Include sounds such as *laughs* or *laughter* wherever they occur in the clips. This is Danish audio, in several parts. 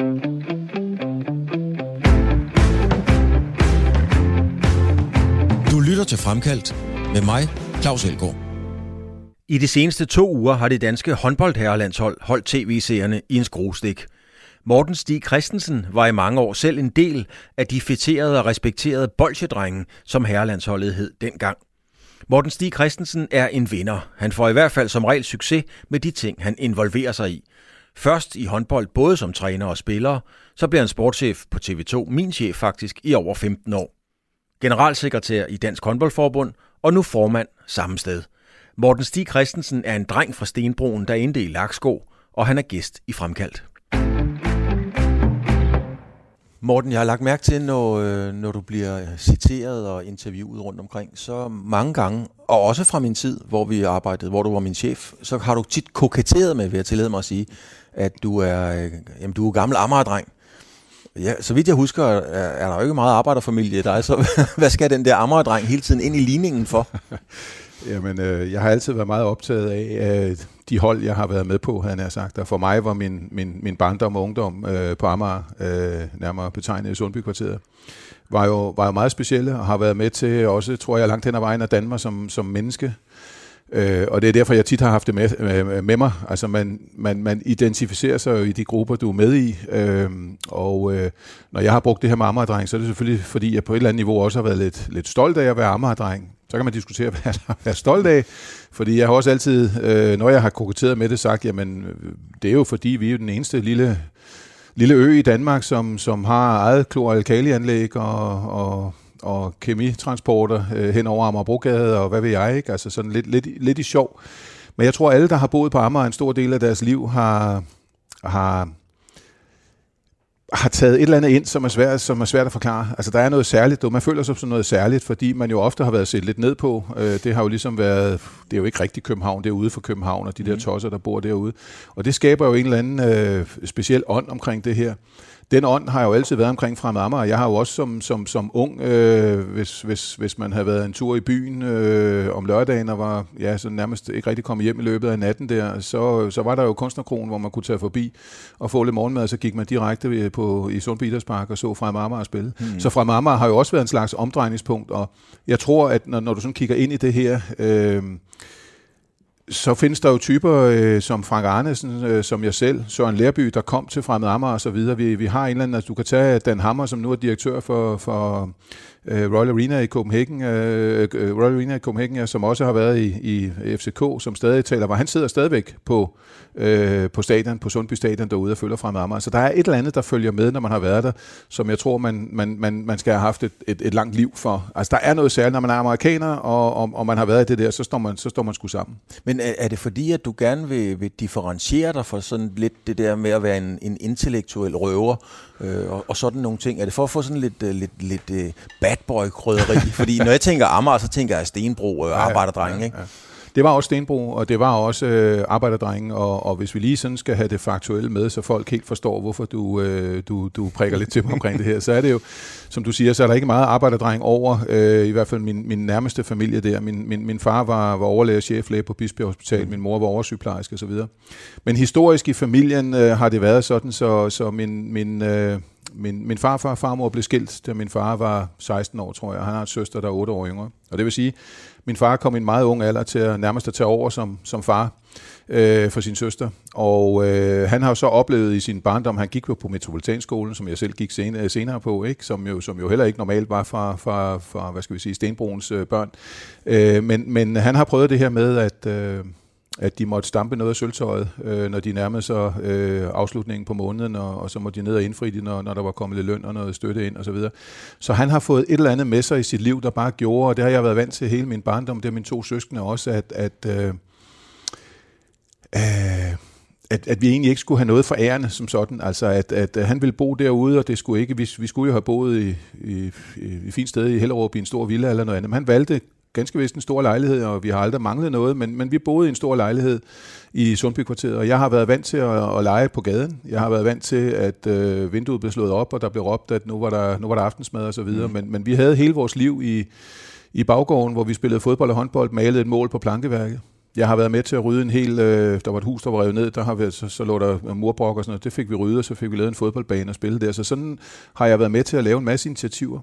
Du lytter til Fremkaldt med mig, Claus Elgaard. I de seneste to uger har det danske håndboldherrelandshold holdt tv-seerne i en skruestik. Morten Stig Christensen var i mange år selv en del af de fætterede og respekterede bolsjedrenge, som herrelandsholdet hed dengang. Morten Stig Christensen er en vinder. Han får i hvert fald som regel succes med de ting, han involverer sig i. Først i håndbold både som træner og spiller, så bliver han sportschef på TV2, min chef faktisk, i over 15 år. Generalsekretær i Dansk Håndboldforbund og nu formand samme sted. Morten Stig Christensen er en dreng fra Stenbroen, der endte i Laksko, og han er gæst i Fremkaldt. Morten, jeg har lagt mærke til, når, øh, når du bliver citeret og interviewet rundt omkring, så mange gange, og også fra min tid, hvor vi arbejdede, hvor du var min chef, så har du tit koketteret med, vil jeg tillade mig at sige, at du er, øh, jamen, du er gammel Amager-dreng. Ja, så vidt jeg husker, er, er der jo ikke meget arbejderfamilie i dig, så *laughs* hvad skal den der Amager-dreng hele tiden ind i ligningen for? *laughs* Jamen, øh, jeg har altid været meget optaget af øh, de hold, jeg har været med på, havde jeg sagt. Og for mig var min, min, min barndom og ungdom øh, på Amager, øh, nærmere betegnet i Sundby-kvarteret, var jo, var jo meget specielle og har været med til også, tror jeg, langt hen ad vejen af Danmark som, som menneske. Øh, og det er derfor, jeg tit har haft det med, med, med mig. Altså man, man, man identificerer sig jo i de grupper, du er med i. Øh, og øh, når jeg har brugt det her med Amager-dreng, så er det selvfølgelig, fordi jeg på et eller andet niveau også har været lidt, lidt stolt af at være Amager-dreng. Så kan man diskutere, *laughs* hvad jeg er stolt af. Fordi jeg har også altid, øh, når jeg har koketteret med det, sagt, jamen øh, det er jo fordi, vi er jo den eneste lille, lille ø i Danmark, som, som har eget klor- og, og, og kemitransporter øh, hen over Amagerbrogade og hvad ved jeg, ikke? Altså sådan lidt, lidt, lidt i sjov. Men jeg tror, alle, der har boet på Amager en stor del af deres liv, har, har, har taget et eller andet ind, som er svært, som er svært at forklare. Altså, der er noget særligt. Man føler sig som noget særligt, fordi man jo ofte har været set lidt ned på. Øh, det har jo ligesom været... Det er jo ikke rigtig København, det er ude for København, og de der mhm. tosser, der bor derude. Og det skaber jo en eller anden øh, speciel ånd omkring det her den ånd har jo altid været omkring Fremad Amager. Jeg har jo også som, som, som ung, øh, hvis, hvis, hvis man havde været en tur i byen øh, om lørdagen og var ja, så nærmest ikke rigtig kommet hjem i løbet af natten der, så, så var der jo kunstnerkronen, hvor man kunne tage forbi og få lidt morgenmad, og så gik man direkte på, i Sundby Idrætspark og så Fremad Amager spille. Mm. Så Fremad Amager har jo også været en slags omdrejningspunkt, og jeg tror, at når, når du sådan kigger ind i det her... Øh, så findes der jo typer øh, som Frank Arnesen, øh, som jeg selv, Søren Lærby, der kom til Fremad Amager og så videre. Vi, vi har en eller anden, altså du kan tage Dan Hammer, som nu er direktør for, for øh, Royal Arena i Copenhagen, øh, øh, Royal Arena i Copenhagen, ja, som også har været i, i FCK, som stadig taler, hvor han sidder stadigvæk på, øh, på stadion, på Sundby Stadion derude og følger frem Amager. Så der er et eller andet, der følger med, når man har været der, som jeg tror, man, man, man, man skal have haft et, et, et langt liv for. Altså der er noget særligt, når man er amerikaner, og, og, og man har været i det der, så står man, så står man sgu sammen. Men er, er det fordi, at du gerne vil, vil differentiere dig for sådan lidt det der med at være en, en intellektuel røver, øh, og, og sådan nogle ting? Er det for at få sådan lidt, uh, lidt, lidt uh, bad boy krydderi? *laughs* Fordi når jeg tænker Amager, så tænker jeg Stenbro arbejderdreng, ja, ja, ja. ikke? Det var også Stenbro, og det var også øh, arbejderdrenge, og, og hvis vi lige sådan skal have det faktuelle med, så folk helt forstår, hvorfor du, øh, du, du prikker lidt til mig omkring det her, så er det jo, som du siger, så er der ikke meget arbejderdreng over, øh, i hvert fald min, min nærmeste familie der. Min, min, min far var, var overlæge cheflæge på Bispebjerg Hospital, min mor var oversygeplejerske osv. Men historisk i familien øh, har det været sådan, så, så min, min øh, min, min farfar og farmor blev skilt, da min far var 16 år, tror jeg. Han har en søster, der er 8 år yngre. Og det vil sige, min far kom i en meget ung alder til at nærmest at tage over som, som far øh, for sin søster. Og øh, han har jo så oplevet i sin barndom, han gik jo på Metropolitanskolen, som jeg selv gik senere, øh, senere på, ikke? Som, jo, som jo heller ikke normalt var fra, fra, fra hvad skal vi sige, Stenbroens øh, børn. Øh, men, men han har prøvet det her med, at... Øh, at de måtte stampe noget af sølvtøjet, øh, når de nærmede sig øh, afslutningen på måneden, og, og så måtte de ned og indfri det, når, når der var kommet lidt løn og noget støtte ind osv. Så, videre. så han har fået et eller andet med sig i sit liv, der bare gjorde, og det har jeg været vant til hele min barndom, det er mine to søskende også, at, at øh, øh, at, at vi egentlig ikke skulle have noget for ærende som sådan. Altså, at, at, at han ville bo derude, og det skulle ikke, vi, vi skulle jo have boet i, i, i et fint sted i Hellerup i en stor villa eller noget andet. Men han valgte ganske vist en stor lejlighed, og vi har aldrig manglet noget, men, men vi boede i en stor lejlighed i Sundby-kvarteret, og jeg har været vant til at, at lege på gaden. Jeg har været vant til, at øh, vinduet blev slået op, og der blev råbt, at nu var der, nu var der aftensmad og så videre, mm. men, men vi havde hele vores liv i, i baggården, hvor vi spillede fodbold og håndbold, malede et mål på plankeværket. Jeg har været med til at rydde en hel, øh, der var et hus, der var revet ned, der har vi, så, så lå der murbrok og sådan noget. Det fik vi ryddet, og så fik vi lavet en fodboldbane og spille der. Så sådan har jeg været med til at lave en masse initiativer.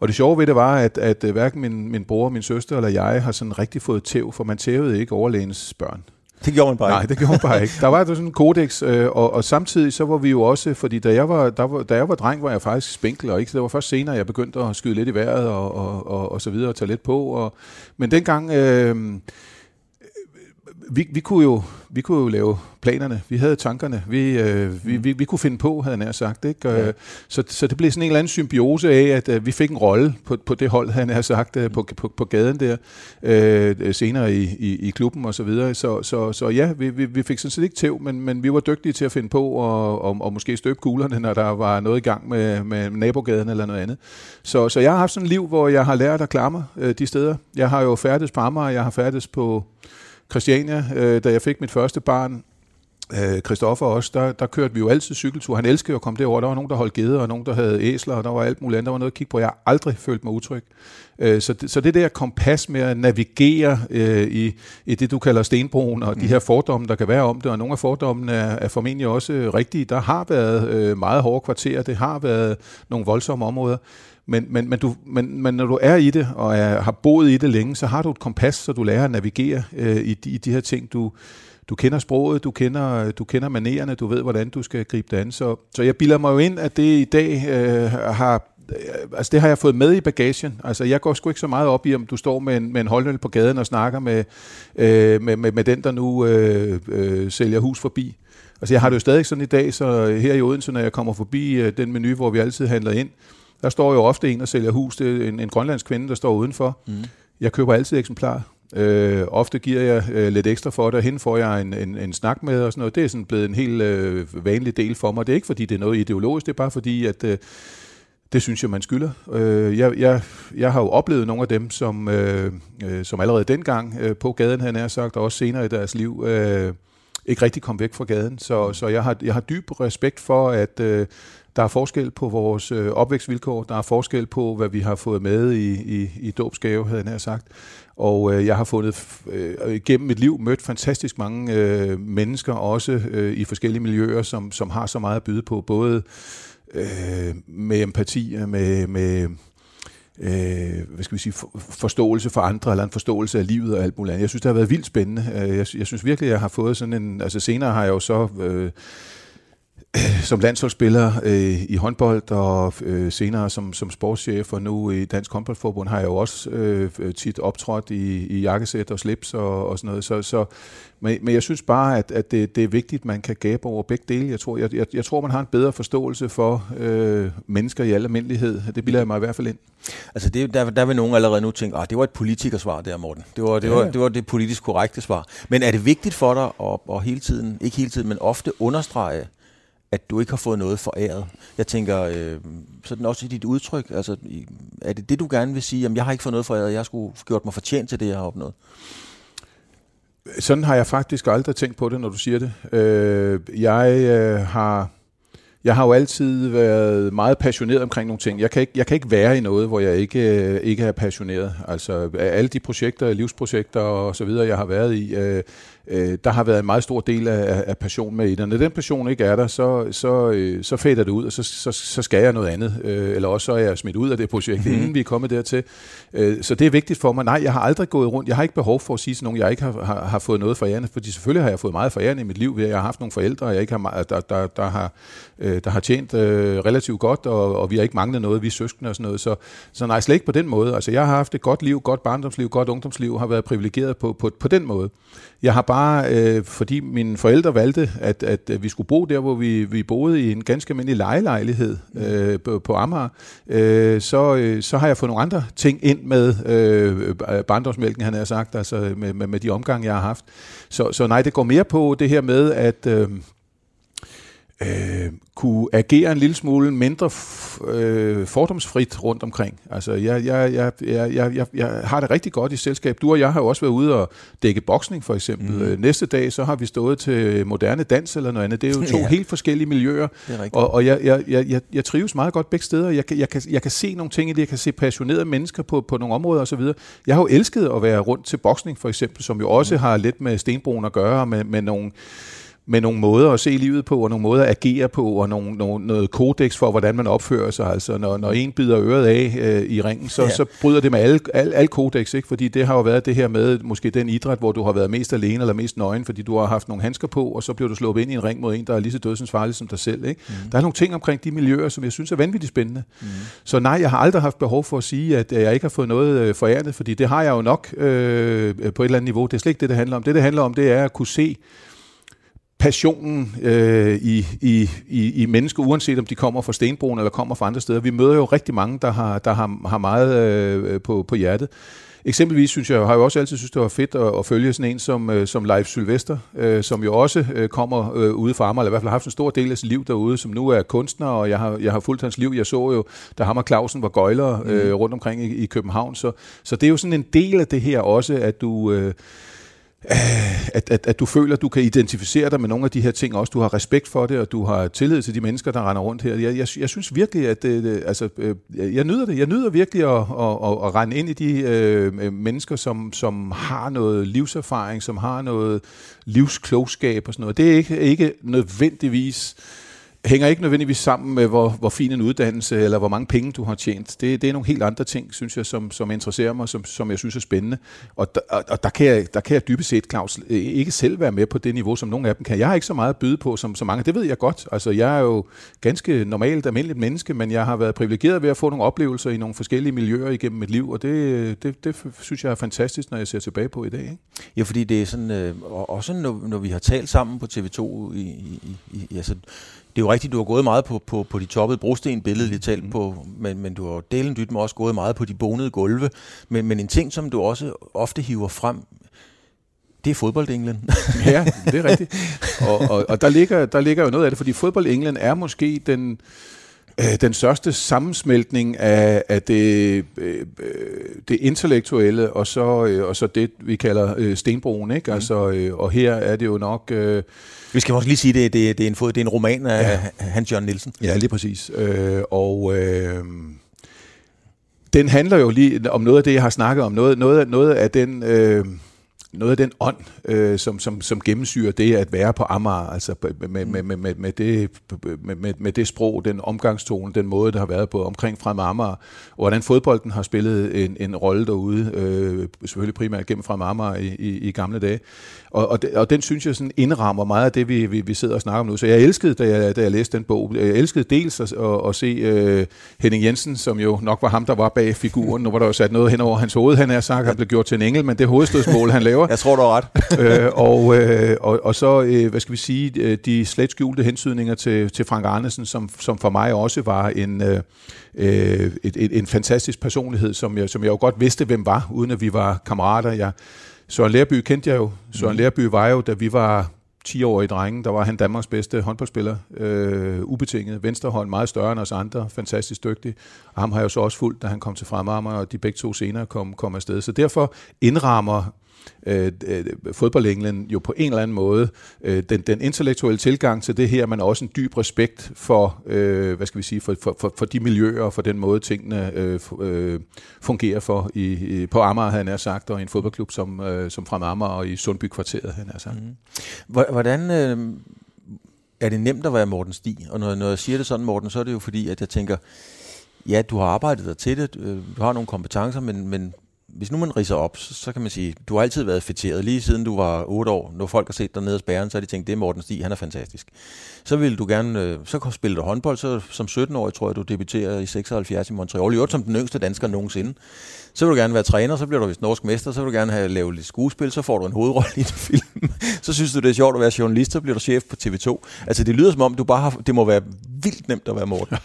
Og det sjove ved det var, at, at øh, hverken min, min bror, min søster eller jeg har sådan rigtig fået tæv, for man tævede ikke overlægens børn. Det gjorde man bare Nej, det gjorde man bare ikke. Der var sådan en kodex, øh, og, og samtidig så var vi jo også, fordi da jeg var, der var, da jeg var dreng, var jeg faktisk spinkel, og ikke, det var først senere, jeg begyndte at skyde lidt i vejret og, og, og, og så videre, og tage lidt på. Og, men dengang, øh, vi, vi, kunne jo, vi kunne jo lave planerne, vi havde tankerne, vi, øh, vi, vi, vi kunne finde på, havde jeg nær sagt. Ikke? Ja. Så, så det blev sådan en eller anden symbiose af, at øh, vi fik en rolle på, på det hold, havde jeg nær sagt, øh, på, på, på gaden der, øh, senere i, i, i klubben og så videre. Så, så, så ja, vi, vi, vi fik sådan set ikke tæv, men, men vi var dygtige til at finde på og, og, og måske støbe kuglerne, når der var noget i gang med, med nabogaden eller noget andet. Så, så jeg har haft sådan et liv, hvor jeg har lært at klare mig øh, de steder. Jeg har jo færdes på Amager, jeg har færdes på Christiania, øh, da jeg fik mit første barn, øh, Christoffer også, der, der kørte vi jo altid cykeltur. Han elskede at komme derover. Der var nogen, der holdt geder, og nogen, der havde æsler, og der var alt muligt andet. Der var noget at kigge på. Jeg har aldrig følt mig utryg. Øh, så, det, så det der kompas med at navigere øh, i, i det, du kalder stenbroen, og mm. de her fordomme, der kan være om det, og nogle af fordommene er, er formentlig også rigtige. Der har været øh, meget hårde kvarterer, det har været nogle voldsomme områder. Men, men, men, du, men, men når du er i det, og er, har boet i det længe, så har du et kompas, så du lærer at navigere øh, i, de, i de her ting. Du, du kender sproget, du kender, du kender manererne, du ved, hvordan du skal gribe det an. Så, så jeg bilder mig jo ind, at det i dag øh, har øh, altså det har jeg fået med i bagagen. Altså jeg går sgu ikke så meget op i, om du står med en, med en holdnøl på gaden og snakker med, øh, med, med, med den, der nu øh, øh, sælger hus forbi. Altså jeg har det jo stadig sådan i dag, så her i Odense, når jeg kommer forbi øh, den menu, hvor vi altid handler ind, der står jo ofte en, der sælger hus. Det er en, en grønlandsk kvinde, der står udenfor. Mm. Jeg køber altid eksemplar. Øh, ofte giver jeg øh, lidt ekstra for det, og hende får jeg en, en, en snak med og sådan noget. Det er sådan blevet en helt øh, vanlig del for mig. Det er ikke, fordi det er noget ideologisk, det er bare fordi, at øh, det synes jeg, man skylder. Øh, jeg, jeg, jeg har jo oplevet nogle af dem, som, øh, øh, som allerede dengang øh, på gaden, han er sagt, og også senere i deres liv, øh, ikke rigtig kom væk fra gaden. Så, så jeg, har, jeg har dyb respekt for, at øh, der er forskel på vores øh, opvækstvilkår, der er forskel på, hvad vi har fået med i, i, i dåbsgave, havde jeg sagt. Og øh, jeg har fundet øh, gennem mit liv mødt fantastisk mange øh, mennesker, også øh, i forskellige miljøer, som, som har så meget at byde på, både øh, med empati, øh, med, med øh, hvad skal vi sige, for, forståelse for andre, eller en forståelse af livet og alt muligt andet. Jeg synes, det har været vildt spændende. Øh, jeg, jeg synes virkelig, jeg har fået sådan en... Altså senere har jeg jo så... Øh, *clears throat* som landsholdsspiller øh, i håndbold og øh, senere som, som sportschef og nu i Dansk Håndboldforbund har jeg jo også øh, tit optrådt i, i jakkesæt og slips og, og sådan noget. Så, så, men, men jeg synes bare, at, at det, det er vigtigt, at man kan gabe over begge dele. Jeg tror, jeg, jeg, jeg tror man har en bedre forståelse for øh, mennesker i al almindelighed. Det bilder jeg mig i hvert fald ind. Altså det, der, der vil nogen allerede nu tænke, at det var et politikersvar der, Morten. Det var det, ja, ja. Var, det var det politisk korrekte svar. Men er det vigtigt for dig at, at hele tiden, ikke hele tiden, men ofte understrege, at du ikke har fået noget foræret. Jeg tænker, øh, sådan også i dit udtryk, altså, er det det, du gerne vil sige, jamen jeg har ikke fået noget foræret, jeg skulle gjort mig fortjent til det, jeg har opnået? Sådan har jeg faktisk aldrig tænkt på det, når du siger det. Øh, jeg øh, har jeg har jo altid været meget passioneret omkring nogle ting. Jeg kan ikke, jeg kan ikke være i noget, hvor jeg ikke, øh, ikke er passioneret. Altså alle de projekter, livsprojekter og så videre, jeg har været i, øh, øh, der har været en meget stor del af, af passion med i det. Når den passion ikke er der, så, så, øh, så fader det ud, og så, så, så skal jeg noget andet. Øh, eller også så er jeg smidt ud af det projekt, mm. inden vi er kommet dertil. Øh, så det er vigtigt for mig. Nej, jeg har aldrig gået rundt. Jeg har ikke behov for at sige til nogen, jeg ikke har, har, har fået noget for ærende, fordi selvfølgelig har jeg fået meget for i mit liv, ved at jeg har haft nogle forældre, jeg ikke har, der, der, der, har, øh, der har tjent øh, relativt godt, og, og vi har ikke manglet noget, vi er søskende og sådan noget. Så, så nej, slet ikke på den måde. Altså, jeg har haft et godt liv, godt barndomsliv, godt ungdomsliv, har været privilegeret på, på, på den måde. Jeg har bare, øh, fordi mine forældre valgte, at, at vi skulle bo der, hvor vi, vi boede i en ganske almindelig lejelejlighed øh, på, på Amager, øh, så, øh, så har jeg fået nogle andre ting ind med øh, barndomsmælken, han har sagt, altså med, med, med de omgange, jeg har haft. Så, så nej, det går mere på det her med, at... Øh, øh, kunne agere en lille smule mindre f- øh, fordomsfrit rundt omkring. Altså, jeg, jeg, jeg, jeg, jeg, jeg, jeg har det rigtig godt i selskab. Du og jeg har jo også været ude og dække boksning, for eksempel. Mm. Næste dag, så har vi stået til moderne dans eller noget andet. Det er jo to *laughs* ja. helt forskellige miljøer. Er. Og, og jeg, jeg, jeg, jeg, trives meget godt begge steder. Jeg, kan- jeg, kan, jeg kan se nogle ting i det. Jeg kan se passionerede mennesker på, på nogle områder osv. Jeg har jo elsket at være rundt til boksning, for eksempel, som jo også mm. har lidt med stenbroen at gøre, med, med nogle med nogle måder at se livet på, og nogle måder at agere på, og nogle, nogle, noget kodex for, hvordan man opfører sig. Altså, når, når en bider øret af øh, i ringen, så, Ja. så bryder det med alle, al, al kodex, ikke? fordi det har jo været det her med, måske den idræt, hvor du har været mest alene eller mest nøgen, fordi du har haft nogle handsker på, og så bliver du slået ind i en ring mod en, der er lige så dødsensfarlig som dig selv. Ikke? Mm. Der er nogle ting omkring de miljøer, som jeg synes er vanvittigt spændende. Mm. Så nej, jeg har aldrig haft behov for at sige, at øh, jeg ikke har fået noget øh, forærende, fordi det har jeg jo nok øh, på et eller andet niveau. Det er slet ikke det, det handler om. Det, det handler om, det er at kunne se passionen øh, i, i, i, i mennesker, uanset om de kommer fra Stenbroen eller kommer fra andre steder. Vi møder jo rigtig mange, der har, der har, har meget øh, på, på hjertet. Eksempelvis synes jeg, har jeg også altid synes, det var fedt at, at følge sådan en som, øh, som Leif Sylvester, øh, som jo også øh, kommer øh, ude fra Amager, eller i hvert fald har haft en stor del af sit liv derude, som nu er kunstner, og jeg har, jeg har fulgt hans liv. Jeg så jo, da ham og Clausen var gøjlere øh, rundt omkring i, i København, så, så det er jo sådan en del af det her også, at du... Øh, Øh, at, at, at du føler, at du kan identificere dig med nogle af de her ting også. Du har respekt for det, og du har tillid til de mennesker, der render rundt her. Jeg, jeg, jeg synes virkelig, at det, det, altså, øh, jeg nyder det. Jeg nyder virkelig at, at, at, at rende ind i de øh, mennesker, som, som har noget livserfaring, som har noget livsklogskab og sådan noget. Det er ikke, ikke nødvendigvis hænger ikke nødvendigvis sammen med, hvor, hvor fin en uddannelse eller hvor mange penge du har tjent. Det, det er nogle helt andre ting, synes jeg, som, som interesserer mig, som, som jeg synes er spændende. Og, der, og, og der, kan jeg, der kan jeg dybest set, Claus, øh, ikke selv være med på det niveau, som nogle af dem kan. Jeg har ikke så meget at byde på som så mange. Det ved jeg godt. Altså, jeg er jo ganske normalt almindeligt menneske, men jeg har været privilegeret ved at få nogle oplevelser i nogle forskellige miljøer igennem mit liv, og det, det, det synes jeg er fantastisk, når jeg ser tilbage på i dag. Ikke? Ja, fordi det er sådan, øh, også når, når vi har talt sammen på TV2, i, i, i, altså, er jo rigtigt, du har gået meget på, på, på de toppede brosten, billedligt talt på, men, men du har delen dyt med også gået meget på de bonede gulve. Men, men en ting, som du også ofte hiver frem, det er fodboldenglen. *laughs* Ja, det er rigtigt. Og, og, og der, ligger, der ligger jo noget af det, fordi fodbold England er måske den, øh, den største sammensmeltning af, af det, øh, det intellektuelle og så, øh, og så det, vi kalder øh, stenbroen. Ikke? Altså, øh, og her er det jo nok... Øh, Vi skal også lige sige, det, det, det, er, en fod, det er en roman af ja. Hans Jørgen Nielsen. Ja, lige præcis. Øh, og øh, den handler jo lige om noget af det, jeg har snakket om. Noget, noget, noget af den... Øh, noget af den ånd, øh, som, som, som gennemsyrer det at være på Amager, altså med, med, med, med, med, det, med, med, med det sprog, den omgangstone, den måde, der har været på omkring frem Amager, og hvordan fodbolden har spillet en, en rolle derude, øh, selvfølgelig primært gennem frem Amager i, i, i gamle dage. Og, og, de, og den synes jeg sådan indrammer meget af det, vi, vi, vi sidder og snakker om nu. Så jeg elskede, da jeg, da jeg læste den bog, jeg elskede dels at, at, at se øh, Henning Jensen, som jo nok var ham, der var bag figuren. Nu var der jo sat noget hen over hans hoved, han er sagt, han blev gjort til en engel, men det hovedstødsmål, han laver. Jeg tror, du har ret. *laughs* øh, og, øh, og, og så, øh, hvad skal vi sige, øh, de slet skjulte hensydninger til, til Frank Arnesen, som, som for mig også var en, øh, et, et, en fantastisk personlighed, som jeg, som jeg jo godt vidste, hvem var, uden at vi var kammerater. Jeg, Søren Lærby kendte jeg jo. Søren Lærby var jo, da vi var 10-årige drenge, der var han Danmarks bedste håndboldspiller, øh, ubetinget. Venstrehånd, meget større end os andre, fantastisk dygtig. Og ham har jeg jo så også fulgt, da han kom til Fremammer, og de begge to senere kom, kom afsted. Så derfor indrammer øh, øh fodboldenglen jo på en eller anden måde øh, den, den intellektuelle tilgang til det her, men også en dyb respekt for, øh, hvad skal vi sige, for, for, for, for de miljøer og for den måde tingene øh, øh, fungerer for i, i, på Amager, han er sagt, og i en fodboldklub som, øh, som Frem Amager og i Sundby kvarteret, han er sagt. Mm. Hvordan øh, er det nemt at være Morten Stig? Og når, når jeg siger det sådan, Morten, så er det jo fordi, at jeg tænker, ja, du har arbejdet dig til det, du øh, har nogle kompetencer, men, men hvis nu man riser op, så, så kan man sige, du har altid været fætteret, lige siden du var 8 år. Når folk har set dig nede hos bæren, så har de tænkt, det er Morten Stig, han er fantastisk. Så vil du gerne, øh, så spille du håndbold, så som 17-årig tror jeg, du debuterer i 76 i Montreal, i øvrigt som den yngste dansker nogensinde. Så vil du gerne være træner, så bliver du vist norsk mester, så vil du gerne have lavet lidt skuespil, så får du en hovedrolle i en *laughs* film. så synes du, det er sjovt at være journalist, så bliver du chef på TV2. Altså det lyder som om, du bare har, det må være vildt nemt at være Morten.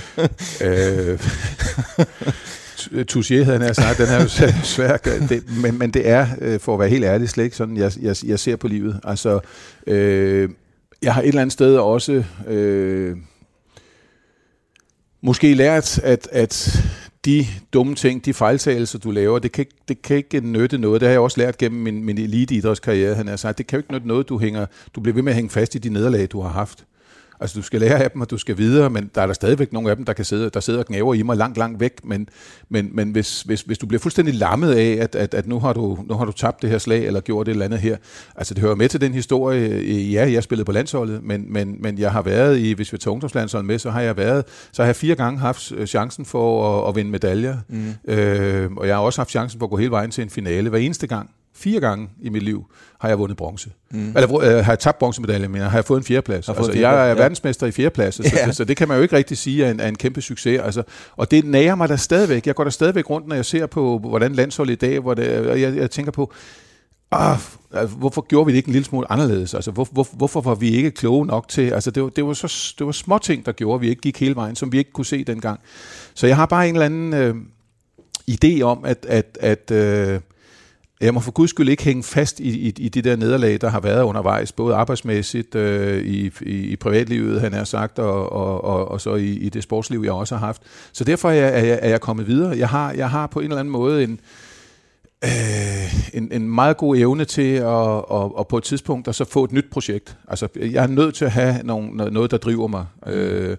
*laughs* øh, *laughs* Touché havde han sagt, den er jo *laughs* svær, det, men, men det er, øh, for at være helt ærlig, slet ikke sådan, jeg, jeg, jeg ser på livet. Altså, øh, jeg har et eller andet sted også øh, måske lært, at, at de dumme ting, de fejltagelser, du laver, det kan, det kan ikke nytte noget. Det har jeg også lært gennem min, min eliteidrætskarriere. Han har sagt, det kan jo ikke nytte noget, du, hænger, du bliver ved med at hænge fast i de nederlag, du har haft. Altså, du skal lære af dem, og du skal videre, men der er der stadigvæk nogle af dem, der, kan sidde, der sidder og knæver i mig langt, langt væk. Men, men, men hvis, hvis, hvis du bliver fuldstændig lammet af, at, at, at nu, har du, nu har du tabt det her slag, eller gjort det eller andet her, altså det hører med til den historie. Ja, jeg spillede på landsholdet, men, men, men jeg har været i, hvis vi tager ungdomslandsholdet med, så har jeg været, så har jeg fire gange haft chancen for at, at vinde medaljer. Mm. Øh, og jeg har også haft chancen for at gå hele vejen til en finale. Hver eneste gang fire gange i mit liv har jeg vundet bronze. Mm. Eller øh, har jeg tabt bronzemedalje, men har jeg fået en fjerdeplads. Altså, fjerdeplads, jeg er ja. verdensmester i fjerdeplads, så, ja. så, så det kan man jo ikke rigtig sige er en, er en kæmpe succes. Altså, og det nærer mig da stadigvæk. Jeg går der stadigvæk rundt, når jeg ser på, hvordan landsholdet i dag, hvor det, og jeg, jeg tænker på, ah, altså, hvorfor gjorde vi det ikke en lille smule anderledes? Altså, hvor, hvor, hvorfor var vi ikke kloge nok til... Altså, det var, det, var så, det var små ting, der gjorde, at vi ikke gik hele vejen, som vi ikke kunne se dengang. Så jeg har bare en eller anden øh, idé om, at, at, at øh, jeg må for guds skyld ikke hænge fast i, i, i det der nederlag, der har været undervejs, både arbejdsmæssigt, øh, i, i, i privatlivet, han har sagt, og, og, og, og så i, i det sportsliv, jeg også har haft. Så derfor er jeg, er jeg, er jeg kommet videre. Jeg har, jeg har på en eller anden måde en, øh, en, en meget god evne til at, at, og på et tidspunkt at så få et nyt projekt. Altså, jeg er nødt til at have nogen, noget, der driver mig. Øh,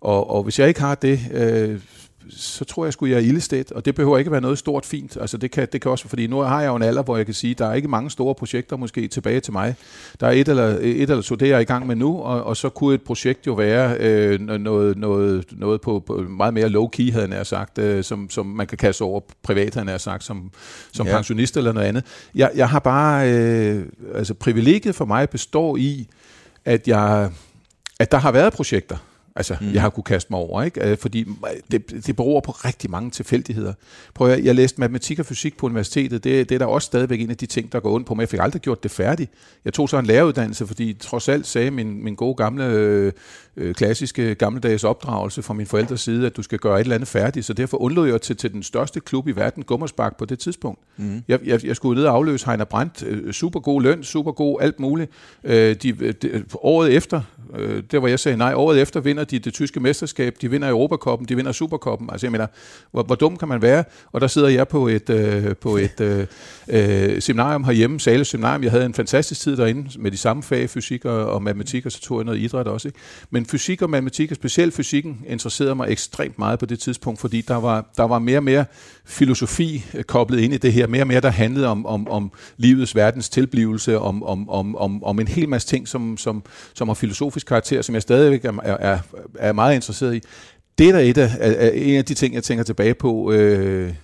og, og hvis jeg ikke har det, øh, så tror jeg skulle jeg er ildested, og det behøver ikke være noget stort fint. Altså det kan, det kan også, fordi nu har jeg jo en alder, hvor jeg kan sige, der er ikke mange store projekter måske tilbage til mig. Der er et eller, et eller to, det jeg er i gang med nu, og, og så kunne et projekt jo være øh, noget, noget, noget på, på meget mere low-key, havde jeg sagt, øh, som, som man kan kaste over privat, havde jeg sagt, som, som ja. pensionist eller noget andet. Jeg, jeg har bare, øh, altså privilegiet for mig består i, at jeg at der har været projekter, altså, mm. jeg har kunne kaste mig over, ikke? Øh, fordi det, det beror på rigtig mange tilfældigheder. Prøv at, jeg læste matematik og fysik på universitetet, det, det er der også stadigvæk en af de ting, der går ondt på mig. Jeg fik aldrig gjort det færdigt. Jeg tog så en læreruddannelse, fordi trods alt sagde min, min gode gamle øh, øh, klassiske gammeldags opdragelse fra min forældres side, at du skal gøre et eller andet færdigt, så derfor undlod jeg til, til den største klub i verden, Gummersbak, på det tidspunkt. Mm. Jeg, jeg, jeg skulle ned og afløse Heiner Brandt, øh, super god løn, super god alt muligt. Øh, de, de, året efter, øh, der hvor jeg sagde nej, året efter vinder de det tyske mesterskab, de vinder Europakoppen, de vinder Superkoppen. Altså jeg mener, hvor, hvor dum kan man være? Og der sidder jeg på et, øh, på *laughs* et øh, øh, seminarium herhjemme, Sales Seminarium. Jeg havde en fantastisk tid derinde med de samme fag, fysik og, og matematik, og så tog jeg noget idræt også. Ikke? Men fysik og matematik, og specielt fysikken, interesserede mig ekstremt meget på det tidspunkt, fordi der var, der var mere og mere filosofi øh, koblet ind i det her, mere og mere, der handlede om, om, om livets verdens tilblivelse, om, om, om, om, om en hel masse ting, som, som, som har filosofisk karakter, som jeg stadigvæk er, er, er meget interesseret i. Det er da et af, er en af de ting, jeg tænker tilbage på. Øh,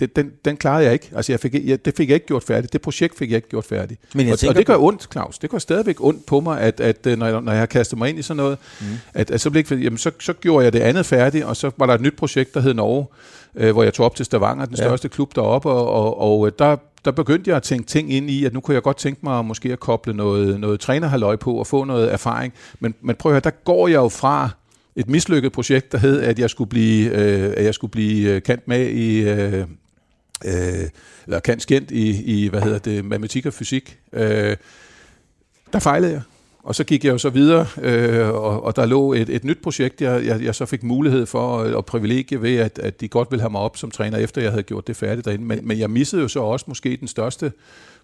det, den, den klarede jeg ikke. Altså, jeg fik, jeg, det fik jeg ikke gjort færdigt. Det projekt fik jeg ikke gjort færdigt. Men jeg og, og det gør ondt, Claus. Det gør stadigvæk ondt på mig, at, at øh, når, jeg, når jeg har kastet mig ind i sådan noget, mm. at, at så, blev, jamen, så, så gjorde jeg det andet færdigt, og så var der et nyt projekt, der hed Norge, øh, hvor jeg tog op til Stavanger, den ja. største klub deroppe, og, og, og øh, der, der begyndte jeg at tænke ting ind i, at nu kunne jeg godt tænke mig måske at koble noget, noget trænerhaløj på og få noget erfaring. Men, men prøv at høre, der går jeg jo fra et mislykket projekt, der hed, at jeg skulle blive, øh, at jeg skulle blive øh, kendt med i, øh, øh, eller kan skændt i, i, hvad hedder det, matematik og fysik. Øh, der fejlede jeg. Og så gik jeg jo så videre, øh, og, og der lå et, et nyt projekt, jeg, jeg, jeg så fik mulighed for, og privilegie ved, at, at de godt ville have mig op som træner, efter jeg havde gjort det færdigt derinde. Men, men jeg missede jo så også måske den største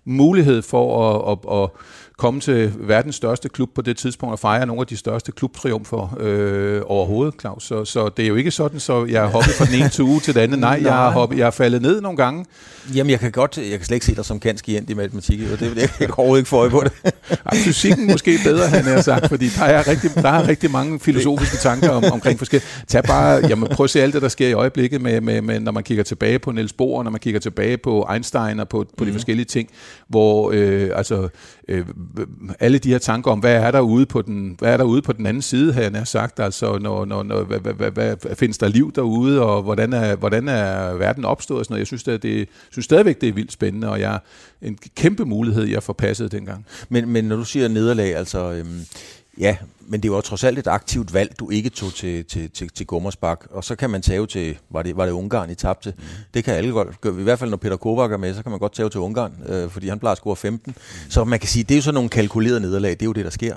mulighed for at, at, at komme til verdens største klub på det tidspunkt og fejre nogle af de største klubtriumfer øh, overhovedet, Claus. Så, så det er jo ikke sådan, så jeg har hoppet fra den ene til uge til den anden. Nej, jeg har, hoppet, jeg har faldet ned nogle gange. Jamen, jeg kan godt, jeg kan slet ikke se dig som kanskient i matematik, og det, jeg kan overhovedet ikke få øje på det. Ej, fysikken måske bedre, han har sagt, fordi der er rigtig, der er rigtig mange filosofiske tanker om, omkring forskellige. Tag bare, jamen, prøv at se alt det, der sker i øjeblikket, med, med, med, når man kigger tilbage på Niels Bohr, når man kigger tilbage på Einstein og på, på mm. de forskellige ting, hvor øh, altså, øh, alle de her tanker om, hvad er der ude på den, hvad er der ude på den anden side, har jeg sagt, altså når, når, når, hvad, hvad, hvad, hvad, findes der liv derude, og hvordan er, hvordan er verden opstået og sådan noget. Jeg synes, det, det, synes stadigvæk, det er vildt spændende, og jeg en kæmpe mulighed, jeg forpassede dengang. Men, men når du siger nederlag, altså, øhm, ja, men det var trods alt et aktivt valg, du ikke tog til, til, til, til Gummersbak. Og så kan man tage til, var det, var det Ungarn, I tabte? Mm. Det kan alle godt gøre. I hvert fald, når Peter Kovac er med, så kan man godt tage til Ungarn, øh, fordi han plejer at score 15. Mm. Så man kan sige, det er jo sådan nogle kalkulerede nederlag. Det er jo det, der sker.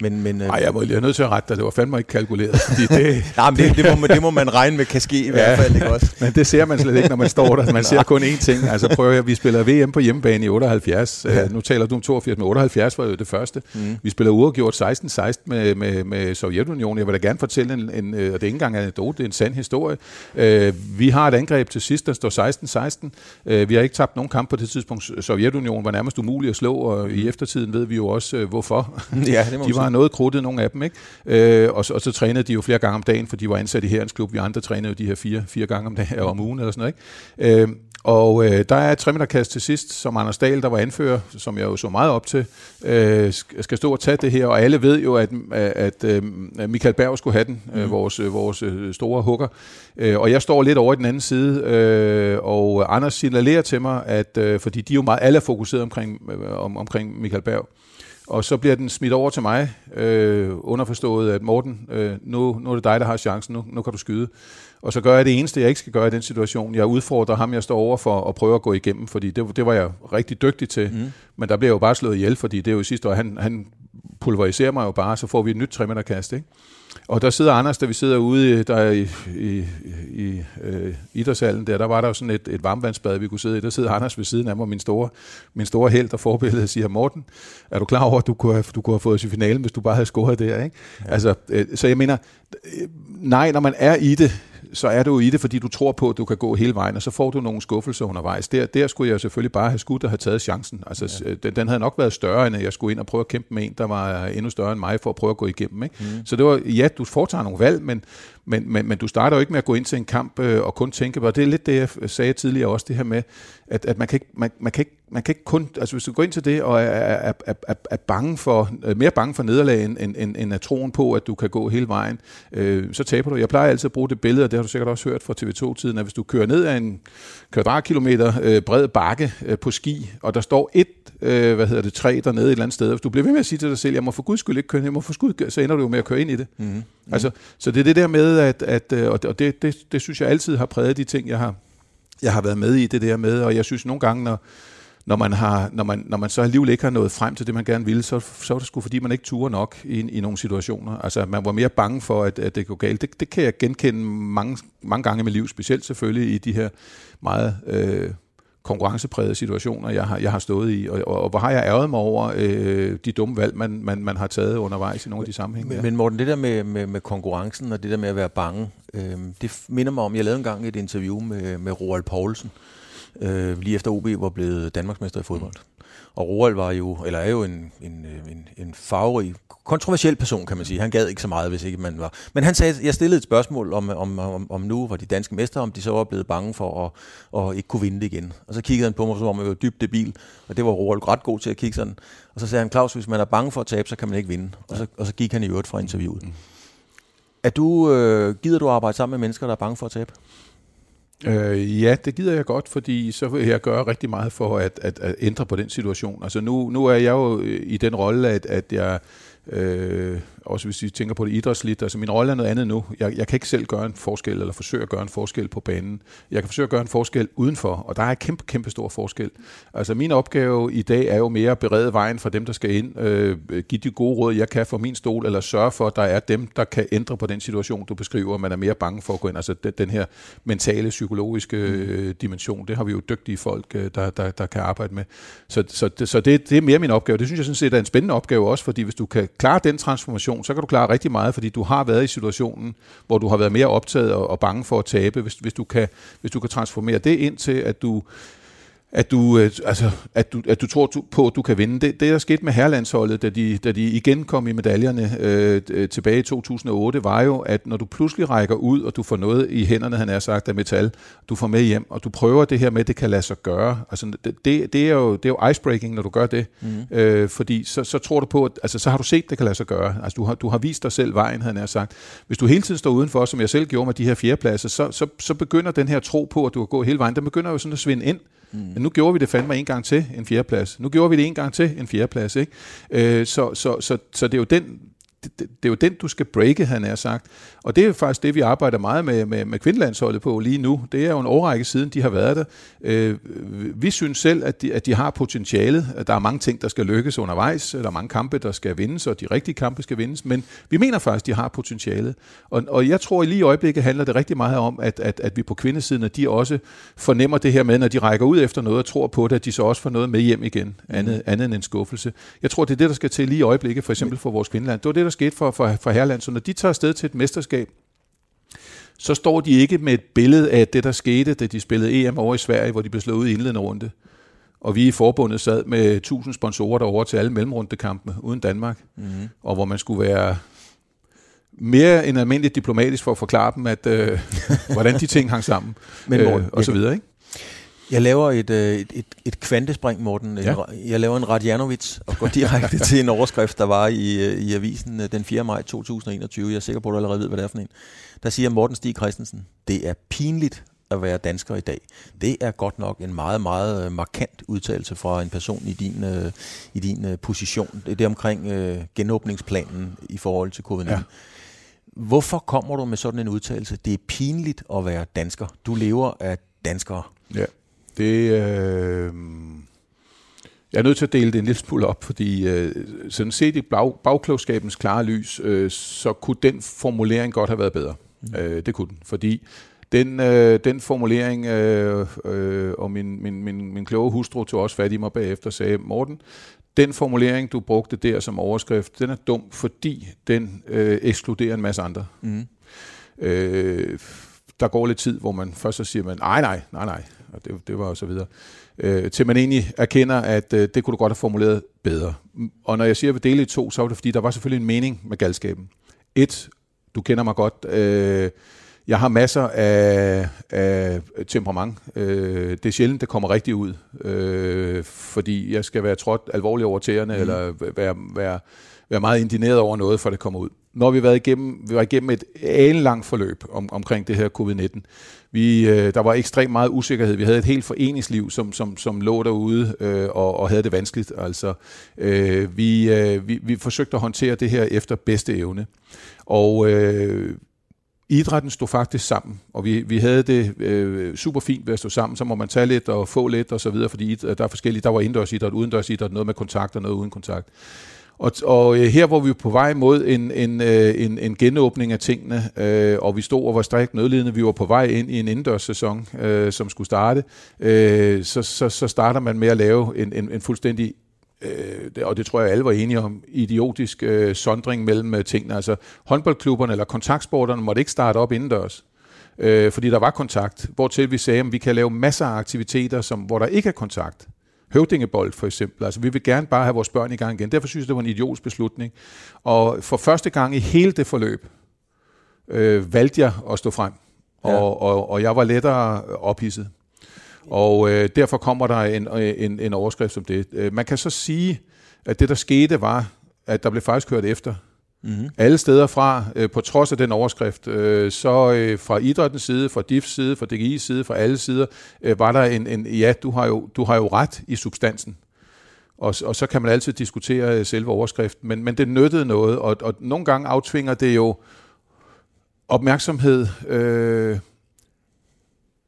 Men, men, øh, Ej, jeg må lige nødt til at rette dig. Det var fandme ikke kalkuleret. Fordi det, *laughs* Nej, men det, det, må man, det må man regne med kan ske i ja, hvert fald. Ikke også? men det ser man slet ikke, når man står der. Man ser *laughs* kun én ting. Altså prøv at vi spiller VM på hjemmebane i 78. Ja. Uh, nu taler du om 82, men 78 var jo det første. Mm. Vi spiller uafgjort 16-16 med, med, med Sovjetunionen. Jeg vil da gerne fortælle en, en og det er ikke engang en anekdote, det er en sand historie. Uh, vi har et angreb til sidst, der står 16-16. Uh, vi har ikke tabt nogen kamp på det tidspunkt. Sovjetunionen var nærmest umulig at slå, og i eftertiden ved vi jo også, uh, hvorfor. *laughs* Ja, det må de var noget krudtet, nogle af dem. Ikke? Øh, og, så, og så trænede de jo flere gange om dagen, for de var ansat i herrens klub. Vi andre trænede jo de her fire, fire gange om dagen, om ugen eller sådan noget. Ikke? Øh, og øh, der er et tremeterkast til sidst, som Anders Dahl, der var anfører, som jeg jo så meget op til, øh, skal stå og tage det her. Og alle ved jo, at, at, at Michael Berg skulle have den, mm. vores, vores store hugger. Øh, og jeg står lidt over i den anden side, øh, og Anders signalerer til mig, at øh, fordi de er jo meget alle er fokuseret omkring, øh, om, omkring Michael Berg, og så bliver den smidt over til mig, øh, underforstået, at Morten, øh, nu, nu er det dig, der har chancen, nu, nu kan du skyde. Og så gør jeg det eneste, jeg ikke skal gøre i den situation. Jeg udfordrer ham, jeg står over for at prøve at gå igennem, fordi det, det var jeg rigtig dygtig til. Mm. Men der bliver jo bare slået ihjel, fordi det er jo sidste år, han, han pulveriserer mig jo bare, så får vi et nyt tremeterkast, ikke? Og der sidder Anders, da vi sidder ude der i, i, i øh, idrætshallen der, der var der jo sådan et, et varmvandsbad, vi kunne sidde i. Der sidder Anders ved siden af mig, min store, min store held og forbillede, siger, Morten, er du klar over, at du kunne have, du kunne have fået os i finalen, hvis du bare havde scoret der? Ikke? Ja. Altså, øh, så jeg mener, øh, nej, når man er i det, så er du i det, fordi du tror på, at du kan gå hele vejen, og så får du nogle skuffelser undervejs. Der, der skulle jeg selvfølgelig bare have skudt og have taget chancen. Altså, ja. den, den havde nok været større, end at jeg skulle ind og prøve at kæmpe med en, der var endnu større end mig, for at prøve at gå igennem. Ikke? Mm. Så det var, ja, du foretager nogle valg, men, men, men, men du starter jo ikke med at gå ind til en kamp øh, og kun tænke på, det er lidt det, jeg sagde tidligere også, det her med, at, at man, kan ikke, man, man, kan ikke, man kan ikke kun, altså hvis du går ind til det og er, er, er, er, er bange for, er mere bange for nederlag, end, end, end at troen på, at du kan gå hele vejen, øh, så taber du. Jeg plejer altid at bruge det billede, og det har du sikkert også hørt fra TV2-tiden, at hvis du kører ned ad en kvadratkilometer øh, bred bakke øh, på ski, og der står et, øh, hvad hedder det, træ dernede et eller andet sted, hvis du bliver ved med at sige til dig selv, jeg må for guds skyld ikke køre, jeg må for skyld, så ender du jo med at køre ind i det. Mm-hmm. Altså, så det er det der med, at, at øh, og det, det, det synes jeg altid har præget de ting, jeg har, jeg har været med i, det der med, og jeg synes nogle gange, når, når man, har, når, man, når man så alligevel ikke har nået frem til det, man gerne ville, så, så er det sgu fordi, man ikke turer nok i, i nogle situationer. Altså, man var mere bange for, at, at det går galt. Det, det kan jeg genkende mange, mange gange i mit liv, specielt selvfølgelig i de her meget øh, konkurrenceprægede situationer, jeg har, jeg har stået i, og, og, og hvor har jeg ærget mig over øh, de dumme valg, man, man, man har taget undervejs i nogle af de sammenhænge. Men, men Morten, det der med, med, med konkurrencen og det der med at være bange, øh, det minder mig om, jeg lavede engang et interview med, med Roald Poulsen, øh, lige efter OB var blevet Danmarksmester i fodbold. Mm. Og Roald var jo, eller er jo en, en, en, en farverig, kontroversiel person, kan man sige. Han gad ikke så meget, hvis ikke man var. Men han sagde, jeg stillede et spørgsmål om, om, om, om nu var de danske mestre, om de så var blevet bange for at, at ikke kunne vinde det igen. Og så kiggede han på mig, som om jeg var dybt debil, og det var Roald ret god til at kigge sådan. Og så sagde han, Claus, hvis man er bange for at tabe, så kan man ikke vinde. Og så, og så gik han i øvrigt fra interviewet. Mm. Er du, øh, gider du arbejde sammen med mennesker, der er bange for at tabe? Øh, ja, det gider jeg godt, fordi så vil jeg gøre rigtig meget for at, at, at ændre på den situation. Altså nu, nu er jeg jo øh, i den rolle, at, at jeg øh, også hvis vi tænker på det idrætsligt, altså min rolle er noget andet nu. Jeg, jeg kan ikke selv gøre en forskel, eller forsøge at gøre en forskel på banen. Jeg kan forsøge at gøre en forskel udenfor, og der er kæmpe, kæmpe stor forskel. Altså min opgave i dag er jo mere at berede vejen for dem, der skal ind, øh, give de gode råd, jeg kan for min stol, eller sørge for, at der er dem, der kan ændre på den situation, du beskriver, man er mere bange for at gå ind. Altså den, den her mentale, psykologiske øh, dimension, det har vi jo dygtige folk, øh, der, der, der kan arbejde med. Så, så, det, så det, det er mere min opgave. Det synes jeg sådan set er en spændende opgave også, fordi hvis du kan klare den transformation, situation, så kan du klare rigtig meget, fordi du har været i situationen, hvor du har været mere optaget og, og bange for at tabe. Hvis, hvis, du kan, hvis du kan transformere det ind til, at du at du, øh, altså, at du, at du tror på, at du kan vinde. Det, det der skete med herlandsholdet, da de, da de igen kom i medaljerne øh, øh tilbage i 2008, var jo, at når du pludselig rækker ud, og du får noget i hænderne, han er sagt, af metal, du får med hjem, og du prøver det her med, at det kan lade sig gøre. Altså, det, det, er, jo, det er jo icebreaking, når du gør det. Mm. Øh, fordi så, så tror du på, at altså, så har du set, at det kan lade sig gøre. Altså, du har, du har vist dig selv vejen, han er sagt. Hvis du hele tiden står udenfor, som jeg selv gjorde med de her fjerdepladser, så, så, så begynder den her tro på, at du kan gå hele vejen, den begynder jo sådan at svinde ind. Mm. Mm. Men nu gjorde vi det fandme en gang til en fjerdeplads. Nu gjorde vi det en gang til en fjerdeplads. Ikke? Øh, så, så, så, så det er jo den det, det, det er jo den, du skal breake, han er sagt. Og det er faktisk det, vi arbejder meget med, med, med kvindelandsholdet på lige nu. Det er jo en årrække siden, de har været der. Øh, vi synes selv, at de, at de har potentialet. Der er mange ting, der skal lykkes undervejs. Der er mange kampe, der skal vindes, og de rigtige kampe skal vindes. Men vi mener faktisk, at de har potentialet. Og, og jeg tror, at lige i øjeblikket handler det rigtig meget om, at, at, at vi på kvindesiden, at de også fornemmer det her med, når de rækker ud efter noget og tror på det, at de så også får noget med hjem igen, andet, andet end en skuffelse. Jeg tror, det er det, der skal til lige i øjeblikket, for eksempel for vores kvindeland. Det var det, der skete for, for, for herreland. Så når de tager afsted til et mesterskab, så står de ikke med et billede af det, der skete, da de spillede EM over i Sverige, hvor de blev slået ud i indledende runde. Og vi i forbundet sad med 1000 sponsorer derovre til alle mellemrundekampene uden Danmark. Mm-hmm. Og hvor man skulle være mere end almindeligt diplomatisk for at forklare dem, at øh, hvordan de ting hang sammen. *laughs* Men, øh, og så videre, ikke? Jeg laver et, øh, et, et, et kvantespring, Morten. Ja. Jeg laver en Radjanovic og går direkte *laughs* til en overskrift, der var i, øh, i avisen øh, den 4. maj 2021. Jeg er sikker på, at du allerede ved, hvad det er for en. Der siger Morten Stig Christensen, det er pinligt at være dansker i dag. Det er godt nok en meget, meget markant udtalelse fra en person i din, i din position. Det er omkring genåbningsplanen i forhold til covid-19. Ja. Hvorfor kommer du med sådan en udtalelse? Det er pinligt at være dansker. Du lever af danskere. Ja. Det, øh, jeg er nødt til at dele det en lille smule op, fordi øh, sådan set i bag, bagklogskabens klare lys, øh, så kunne den formulering godt have været bedre. Mm. Øh, det kunne den, fordi den, øh, den formulering, øh, øh, og min, min, min, min kloge hustru tog også fat i mig bagefter og sagde, Morten, den formulering, du brugte der som overskrift, den er dum, fordi den øh, ekskluderer en masse andre. Mm. Øh, der går lidt tid, hvor man først så siger man, nej, nej, nej, nej, og det, det var og så videre. Øh, til man egentlig erkender, at øh, det kunne du godt have formuleret bedre. Og når jeg siger, at vi dele i to, så var det fordi, der var selvfølgelig en mening med galskaben. Et, du kender mig godt, øh, jeg har masser af, af temperament. Øh, det er sjældent, det kommer rigtig ud, øh, fordi jeg skal være trådt alvorligt over tæerne, mm. eller være, være, være meget indineret over noget, for det kommer ud. Når vi har været igennem, vi var igennem et alenlangt forløb om, omkring det her covid-19, vi, øh, der var ekstremt meget usikkerhed. Vi havde et helt foreningsliv, som, som, som lå derude øh, og, og havde det vanskeligt. Altså, øh, vi, øh, vi, vi forsøgte at håndtere det her efter bedste evne. Og øh, idrætten stod faktisk sammen, og vi, vi havde det øh, super fint ved at stå sammen. Så må man tage lidt og få lidt og så videre, fordi der er forskellige. Der var indendørs idræt, udendørs idræt, noget med kontakt og noget uden kontakt. Og, og øh, her hvor vi er på vej mod en, en, øh, en, en genåbning af tingene, øh, og vi stod og var strækt nødlidende, vi var på vej ind i en indendørssæson, øh, som skulle starte, øh, så, så, så starter man med at lave en, en, en fuldstændig øh, og det tror jeg alle var enige om, idiotisk øh, sondring mellem øh, tingene. Altså håndboldklubberne eller kontaktsporterne måtte ikke starte op indendørs, øh, fordi der var kontakt. Hvortil vi sagde, at vi kan lave masser af aktiviteter, som, hvor der ikke er kontakt. Høvdingebold for eksempel. Altså, vi vil gerne bare have vores børn i gang igen. Derfor synes jeg, det var en idiotisk beslutning. Og for første gang i hele det forløb, øh, valgte jeg at stå frem. Ja. Og, og, og jeg var lettere ophidset. Og øh, derfor kommer der en, en, en overskrift som det. Øh, man kan så sige, at det der skete var, at der blev faktisk kørt efter. Mm-hmm. Alle steder fra, øh, på trods af den overskrift, øh, så øh, fra idrættens side, fra DIFs side, fra DGI's side, fra alle sider, øh, var der en, en, ja, du har, jo, du har jo ret i substansen. Og, og så kan man altid diskutere øh, selve overskriften, men, men det nyttede noget, og, og nogle gange aftvinger det jo opmærksomhed, øh,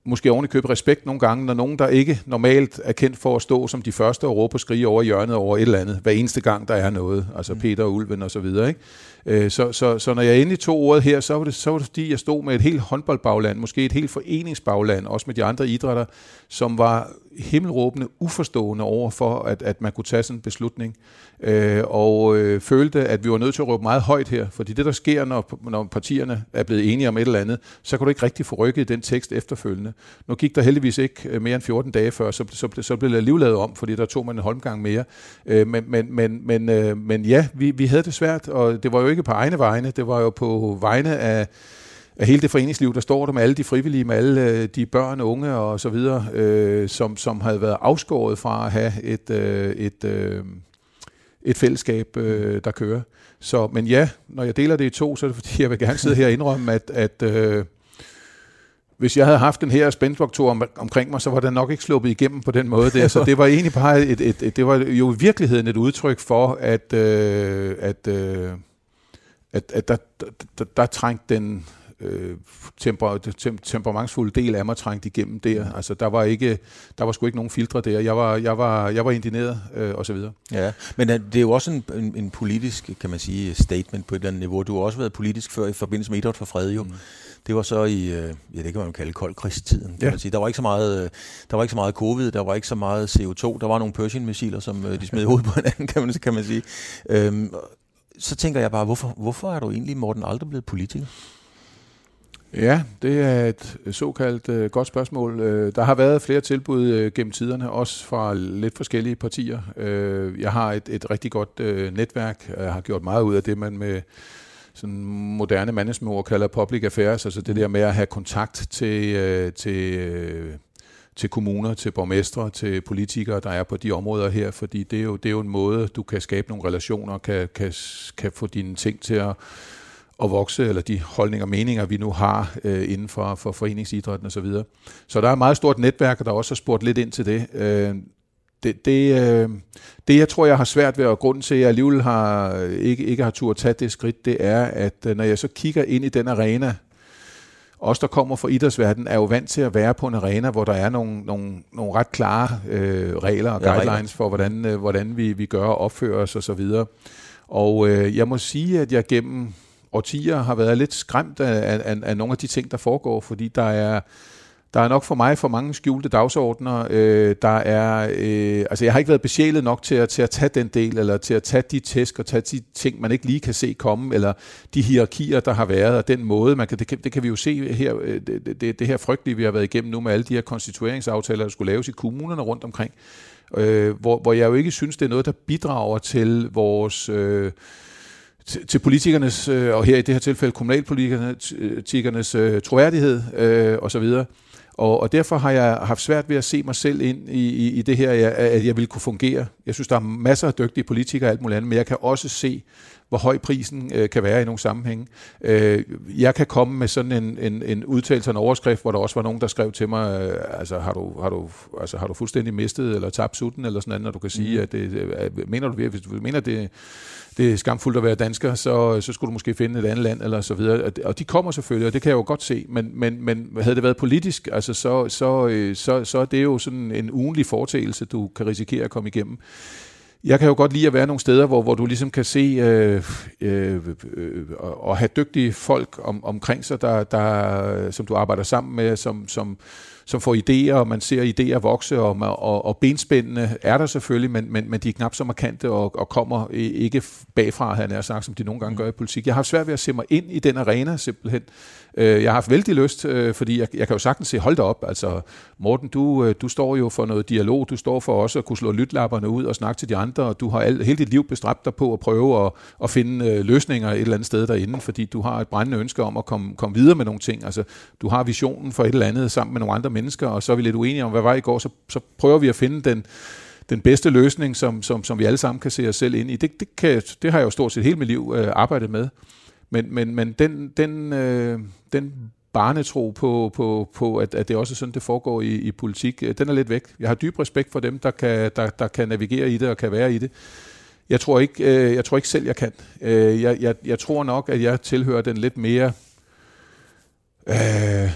måske oven i købe respekt nogle gange, når nogen, der ikke normalt er kendt for at stå som de første og råbe og skrige over hjørnet over et eller andet, hver eneste gang, der er noget, altså mm. Peter og Ulven og så videre, ikke? Øh, så, så, så når jeg endelig tog ordet her, så var, det, så var det fordi, jeg stod med et helt håndboldbagland, måske et helt foreningsbagland, også med de andre idrætter, som var himmelråbende uforstående over for, at, at man kunne tage sådan en beslutning. Øh, og øh, følte, at vi var nødt til at råbe meget højt her, fordi det, der sker, når, når partierne er blevet enige om et eller andet, så kan du ikke rigtig få rykket den tekst efterfølgende. Nu gik der heldigvis ikke øh, mere end 14 dage før, så, så, så blev det alligevel lavet om, fordi der tog man en holmgang mere. Øh, men, men, men, men, øh, men ja, vi, vi havde det svært, og det var jo ikke på egne vegne, det var jo på vegne af af hele det foreningsliv, der står der med alle de frivillige, med alle øh, de børn, unge og så videre, øh, som, som havde været afskåret fra at have et, øh, et, øh, et fællesskab, øh, der kører. Så, men ja, når jeg deler det i to, så er det fordi, jeg vil gerne sidde her og indrømme, at, at øh, hvis jeg havde haft den her spændingsfaktor om, omkring mig, så var den nok ikke sluppet igennem på den måde der. Så det var egentlig bare et, et, et det var jo i virkeligheden et udtryk for, at, øh, at øh, at, at der, der, der, der trængte den øh, temper, tem, temperamentsfulde del af mig trængt igennem der. Mm. Altså, der var ikke, der var sgu ikke nogen filtre der. Jeg var, jeg var, jeg var indineret øh, og så videre. Ja, men øh, det er jo også en, en, en politisk, kan man sige, statement på et eller andet niveau. Du har også været politisk før i forbindelse med Idræt for Fred, jo. Mm. Det var så i, øh, ja, det kan man kalde koldkrigstiden, kan ja. man sige. Der var ikke så meget, øh, der var ikke så meget covid, der var ikke så meget CO2, der var nogle Pershing-missiler, som øh, de smed hovedet på hinanden, kan man, kan man sige. Øhm, så tænker jeg bare, hvorfor, hvorfor er du egentlig, Morten, aldrig blevet politiker? Ja, det er et øh, såkaldt øh, godt spørgsmål. Øh, der har været flere tilbud øh, gennem tiderne, også fra lidt forskellige partier. Øh, jeg har et, et rigtig godt øh, netværk. Jeg har gjort meget ud af det, man med sådan moderne management kalder public affairs, altså det der med at have kontakt til, øh, til, øh, til kommuner, til borgmestre, til politikere, der er på de områder her, fordi det er jo, det er jo en måde, du kan skabe nogle relationer, kan, kan, kan få dine ting til at at vokse, eller de holdninger og meninger, vi nu har øh, inden for, for foreningsidrætten osv. Så, videre. så der er et meget stort netværk, der også har spurgt lidt ind til det. Øh, det, det, øh, det, jeg tror, jeg har svært ved, og grunden til, at jeg alligevel har, ikke, ikke har tur at tage det skridt, det er, at øh, når jeg så kigger ind i den arena, os, der kommer fra idrætsverdenen, er jo vant til at være på en arena, hvor der er nogle, nogle, nogle ret klare øh, regler og guidelines for, hvordan, øh, hvordan vi, vi gør og opfører os osv. Og, og øh, jeg må sige, at jeg gennem årtier har været lidt skræmt af, af, af nogle af de ting, der foregår, fordi der er, der er nok for mig for mange skjulte dagsordner. Øh, der er, øh, altså jeg har ikke været besjælet nok til at, til at tage den del, eller til at tage de tæsk og tage de ting, man ikke lige kan se komme, eller de hierarkier, der har været, og den måde, man kan, det, kan, det kan vi jo se her, øh, det, det, det her frygtelige, vi har været igennem nu med alle de her konstitueringsaftaler, der skulle laves i kommunerne rundt omkring, øh, hvor, hvor jeg jo ikke synes, det er noget, der bidrager til vores... Øh, til, til politikernes, øh, og her i det her tilfælde kommunalpolitikernes øh, øh troværdighed øh, osv., og, og derfor har jeg haft svært ved at se mig selv ind i, i, i det her, at jeg vil kunne fungere. Jeg synes, der er masser af dygtige politikere og alt muligt andet, men jeg kan også se, hvor høj prisen øh, kan være i nogle sammenhænge. Øh, jeg kan komme med sådan en, en, en udtalelse, en overskrift, hvor der også var nogen, der skrev til mig, øh, altså, har du, har, du, altså har du fuldstændig mistet eller tabt sutten, eller sådan noget, når du kan sige, mm. at det, at, mener du, hvis du mener, det det er skamfuldt at være dansker, så, så skulle du måske finde et andet land, eller så videre. Og de kommer selvfølgelig, og det kan jeg jo godt se, men, men, men havde det været politisk, altså så, så, øh, så, så er det jo sådan en ugenlig foretagelse, du kan risikere at komme igennem. Jeg kan jo godt lide at være nogle steder, hvor, hvor du ligesom kan se øh, øh, øh, og have dygtige folk om, omkring sig, der, der, som du arbejder sammen med, som, som, som får idéer, og man ser idéer vokse, og, og, og benspændene er der selvfølgelig, men, men, men de er knap så markante og, og kommer ikke bagfra, han er sagt, som de nogle gange gør i politik. Jeg har svært ved at se mig ind i den arena simpelthen. Øh, jeg har haft vældig lyst, øh, fordi jeg, jeg kan jo sagtens se, hold da op, altså Morten, du, øh, du står jo for noget dialog, du står for også at kunne slå lytlapperne ud og snakke til de andre, og du har al, hele dit liv bestræbt dig på at prøve at, at finde løsninger et eller andet sted derinde, fordi du har et brændende ønske om at komme, komme videre med nogle ting. Altså, du har visionen for et eller andet sammen med nogle andre mennesker, og så er vi lidt uenige om, hvad var i går, så, så prøver vi at finde den, den bedste løsning, som, som, som vi alle sammen kan se os selv ind i. Det, det, kan, det har jeg jo stort set hele mit liv øh, arbejdet med. Men, men, men den, den, øh, den barnetro på, på, på at, at det også er sådan, det foregår i, i politik, øh, den er lidt væk. Jeg har dyb respekt for dem, der kan, der, der kan navigere i det og kan være i det. Jeg tror ikke, øh, jeg tror ikke selv, jeg kan. Øh, jeg, jeg, jeg tror nok, at jeg tilhører den lidt mere øh,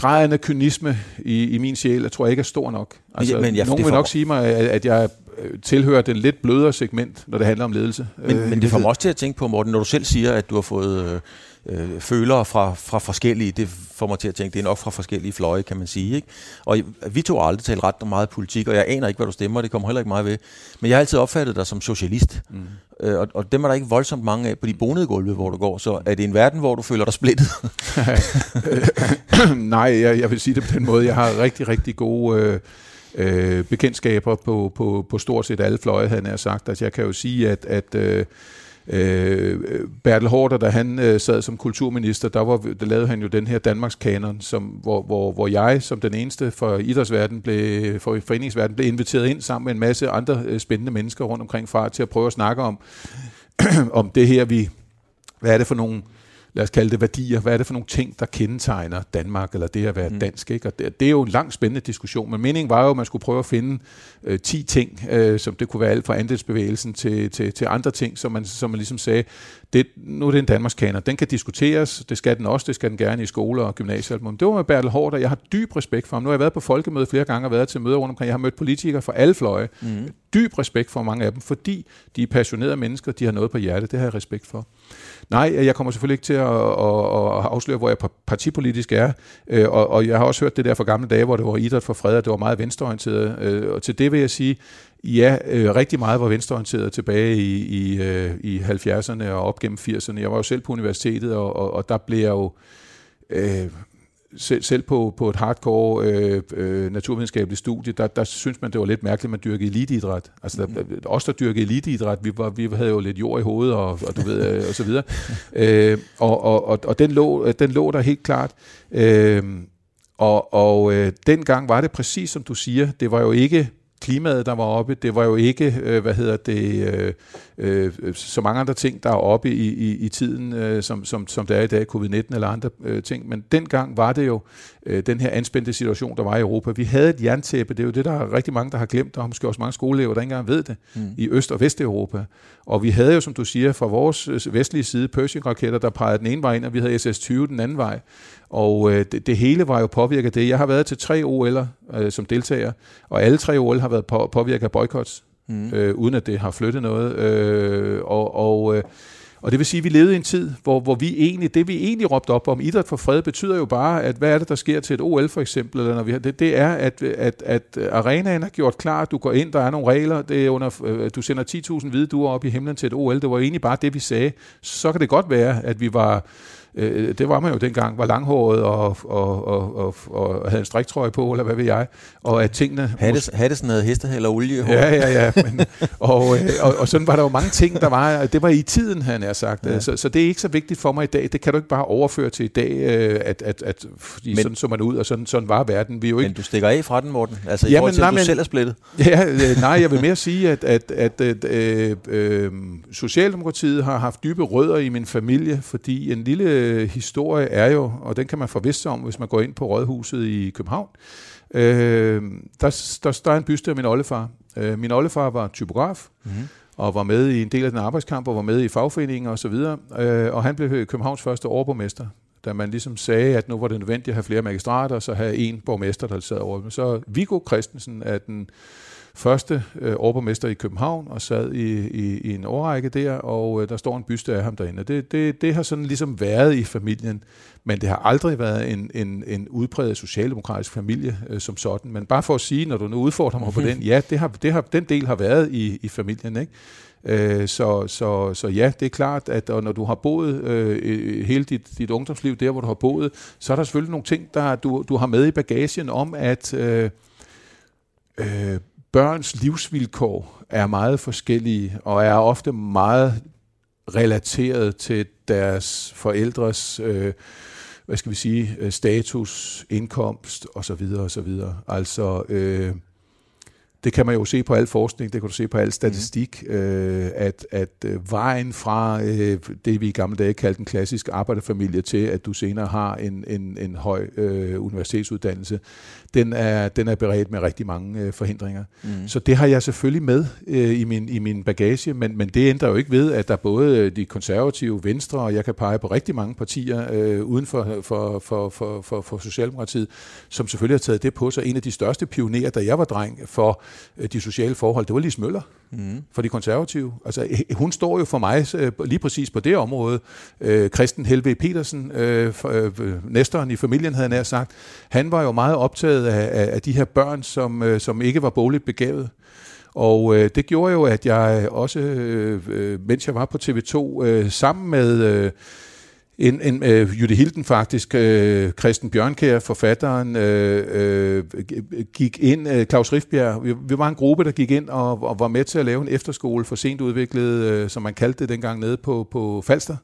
graden af kynisme i, i min sjæl, jeg tror jeg ikke er stor nok. Altså, men, jeg, nogen vil nok sige mig, at, at jeg Øh, tilhører den lidt blødere segment, når det handler om ledelse. Men, øh, men det får mig også til at tænke på, Morten, når du selv siger, at du har fået øh, følere fra, fra forskellige, det får mig til at tænke, det er nok fra forskellige fløje, kan man sige. Ikke? Og vi to har aldrig talt ret meget politik, og jeg aner ikke, hvad du stemmer, det kommer heller ikke meget ved. Men jeg har altid opfattet dig som socialist. Mm. Øh, og, og dem er der ikke voldsomt mange af på de bonede gulve, hvor du går. Så er det en verden, hvor du føler dig splittet? *laughs* Nej, jeg, jeg vil sige det på den måde. Jeg har rigtig, rigtig gode... Øh, øh, bekendtskaber på, på, på stort set alle fløje, han har sagt. Altså, jeg kan jo sige, at, at øh, Øh, Bertel Hårder, da han øh, sad som kulturminister, der, var, der lavede han jo den her Danmarks kanon, som, hvor, hvor, hvor jeg som den eneste for idrætsverdenen, blev, for foreningsverden, blev inviteret ind sammen med en masse andre øh, spændende mennesker rundt omkring fra til at prøve at snakke om, *clears throat* om det her, vi, hvad er det for nogle lad os kalde det værdier. Hvad er det for nogle ting, der kendetegner Danmark, eller det at være mm. dansk? Ikke? Og det, det er jo en lang spændende diskussion, men meningen var jo, at man skulle prøve at finde øh, 10 ting, øh, som det kunne være alt fra andelsbevægelsen til, til, til andre ting, som man, som man ligesom sagde, det, nu er det en Danmarkskaner. Den kan diskuteres, det skal den også, det skal den gerne i skoler og gymnasier. Men det var med Bertel Hård, og jeg har dyb respekt for ham. Nu har jeg været på folkemøde flere gange og været til møder rundt omkring. Jeg har mødt politikere fra alle fløje. Mm. Dyb respekt for mange af dem, fordi de er passionerede mennesker, de har noget på hjertet. Det har jeg respekt for. Nej, øh, jeg kommer selvfølgelig ikke til at, at, at afsløre, hvor jeg partipolitisk er, øh, og, og jeg har også hørt det der fra gamle dage, hvor det var idræt for fred, og det var meget venstreorienteret, øh, og til det vil jeg sige, Ja, øh, rigtig meget var venstreorienteret tilbage i, i, øh, i 70'erne og op gennem 80'erne. Jeg var jo selv på universitetet, og, og, og der blev jeg jo øh, selv, selv på, på et hardcore øh, øh, naturvidenskabeligt studie, der, der synes man, det var lidt mærkeligt, at man dyrkede eliteidræt. Altså, der, mm. os, der dyrkede eliteidræt, vi, var, vi havde jo lidt jord i hovedet, og, og du ved, øh, og så videre. *laughs* Øh, og og, og, og den, lå, den lå der helt klart. Øh, og og øh, dengang var det præcis som du siger, det var jo ikke klimaet, der var oppe. Det var jo ikke, øh, hvad hedder det, øh, øh, så mange andre ting, der er oppe i, i, i tiden, øh, som, som, som der er i dag, covid-19 eller andre øh, ting. Men dengang var det jo øh, den her anspændte situation, der var i Europa. Vi havde et jerntæppe, det er jo det, der er rigtig mange, der har glemt, og måske også mange skoleelever, der ikke engang ved det, mm. i Øst- og Vesteuropa. Og vi havde jo, som du siger, fra vores øh, vestlige side, Pershing-raketter, der pegede den ene vej ind, og vi havde SS-20 den anden vej. Og øh, det, det hele var jo påvirket af det. Jeg har været til tre OL'er øh, som deltager, og alle tre OL har været på, påvirket af boykots, mm. øh, uden at det har flyttet noget. Øh, og, og, øh, og det vil sige, at vi levede i en tid, hvor, hvor vi egentlig, det vi egentlig råbte op om, idræt for fred, betyder jo bare, at hvad er det, der sker til et OL for eksempel, eller når vi har, det, det er, at, at, at arenaen har gjort klar, du går ind, der er nogle regler, det er under, øh, du sender 10.000 hvide duer op i himlen til et OL, det var egentlig bare det, vi sagde. Så kan det godt være, at vi var øh, det var man jo dengang, var langhåret og, og, og, og, og havde en striktrøje på, eller hvad ved jeg, og at tingene... Hattes, havde sådan noget hestehal og olie Ja, ja, ja. Men, *laughs* og, øh, og, og, sådan var der jo mange ting, der var, det var i tiden, han har sagt. Ja. Så, så det er ikke så vigtigt for mig i dag. Det kan du ikke bare overføre til i dag, øh, at, at, at fordi men, sådan så man ud, og sådan, sådan var verden. Vi jo ikke... Men du stikker af fra den, Morten? Altså i ja, forhold til, nej, at du men, selv er splittet? Ja, øh, nej, jeg vil mere sige, at, at, at, at øh, øh, Socialdemokratiet har haft dybe rødder i min familie, fordi en lille historie er jo, og den kan man forvisse om, hvis man går ind på Rådhuset i København, øh, der, der, der er en byste af min oldefar. Øh, min oldefar var typograf, mm-hmm. og var med i en del af den arbejdskamp, og var med i fagforeninger osv., øh, og han blev Københavns første overborgmester da man ligesom sagde, at nu var det nødvendigt at have flere magistrater, så have en borgmester, der sad over dem. Så Viggo Christensen er den første øh, overborgmester i København og sad i, i, i en årrække der, og øh, der står en byste af ham derinde. Det, det, det har sådan ligesom været i familien, men det har aldrig været en, en, en udpræget socialdemokratisk familie øh, som sådan. Men bare for at sige, når du nu udfordrer mig på *laughs* den, ja, det har, det har, den del har været i, i familien, ikke? Øh, så, så, så ja, det er klart, at når du har boet øh, hele dit, dit ungdomsliv der, hvor du har boet, så er der selvfølgelig nogle ting, der du, du har med i bagagen om, at øh, øh, børns livsvilkår er meget forskellige, og er ofte meget relateret til deres forældres øh, hvad skal vi sige, øh, status, indkomst osv. osv. Altså, øh, det kan man jo se på al forskning, det kan du se på al statistik, mm. øh, at, at øh, vejen fra øh, det, vi i gamle dage kaldte en klassisk arbejderfamilie, til at du senere har en, en, en høj øh, universitetsuddannelse, den er, den er beredt med rigtig mange øh, forhindringer. Mm. Så det har jeg selvfølgelig med øh, i, min, i min bagage, men, men det ændrer jo ikke ved, at der både de konservative, venstre, og jeg kan pege på rigtig mange partier øh, uden for, for, for, for, for, for Socialdemokratiet, som selvfølgelig har taget det på sig. En af de største pionerer, da jeg var dreng for de sociale forhold, det var Lis Møller mm. for de konservative. Altså, hun står jo for mig øh, lige præcis på det område. Øh, Christen Helve Petersen, øh, øh, næsteren i familien, havde nær sagt, han var jo meget optaget af, af, af de her børn, som, øh, som ikke var bogligt begavet. Og øh, det gjorde jo, at jeg også, øh, øh mens jeg var på TV2, øh, sammen med... Øh, en, en uh, Jytte Hilden faktisk, øh, uh, Christen Bjørnkær, forfatteren, uh, uh, gik ind, uh, Claus Rifbjerg, vi, vi var en gruppe, der gik ind og, og var med til at lave en efterskole for sent udviklet, uh, som man kaldte det dengang nede på, på Falster,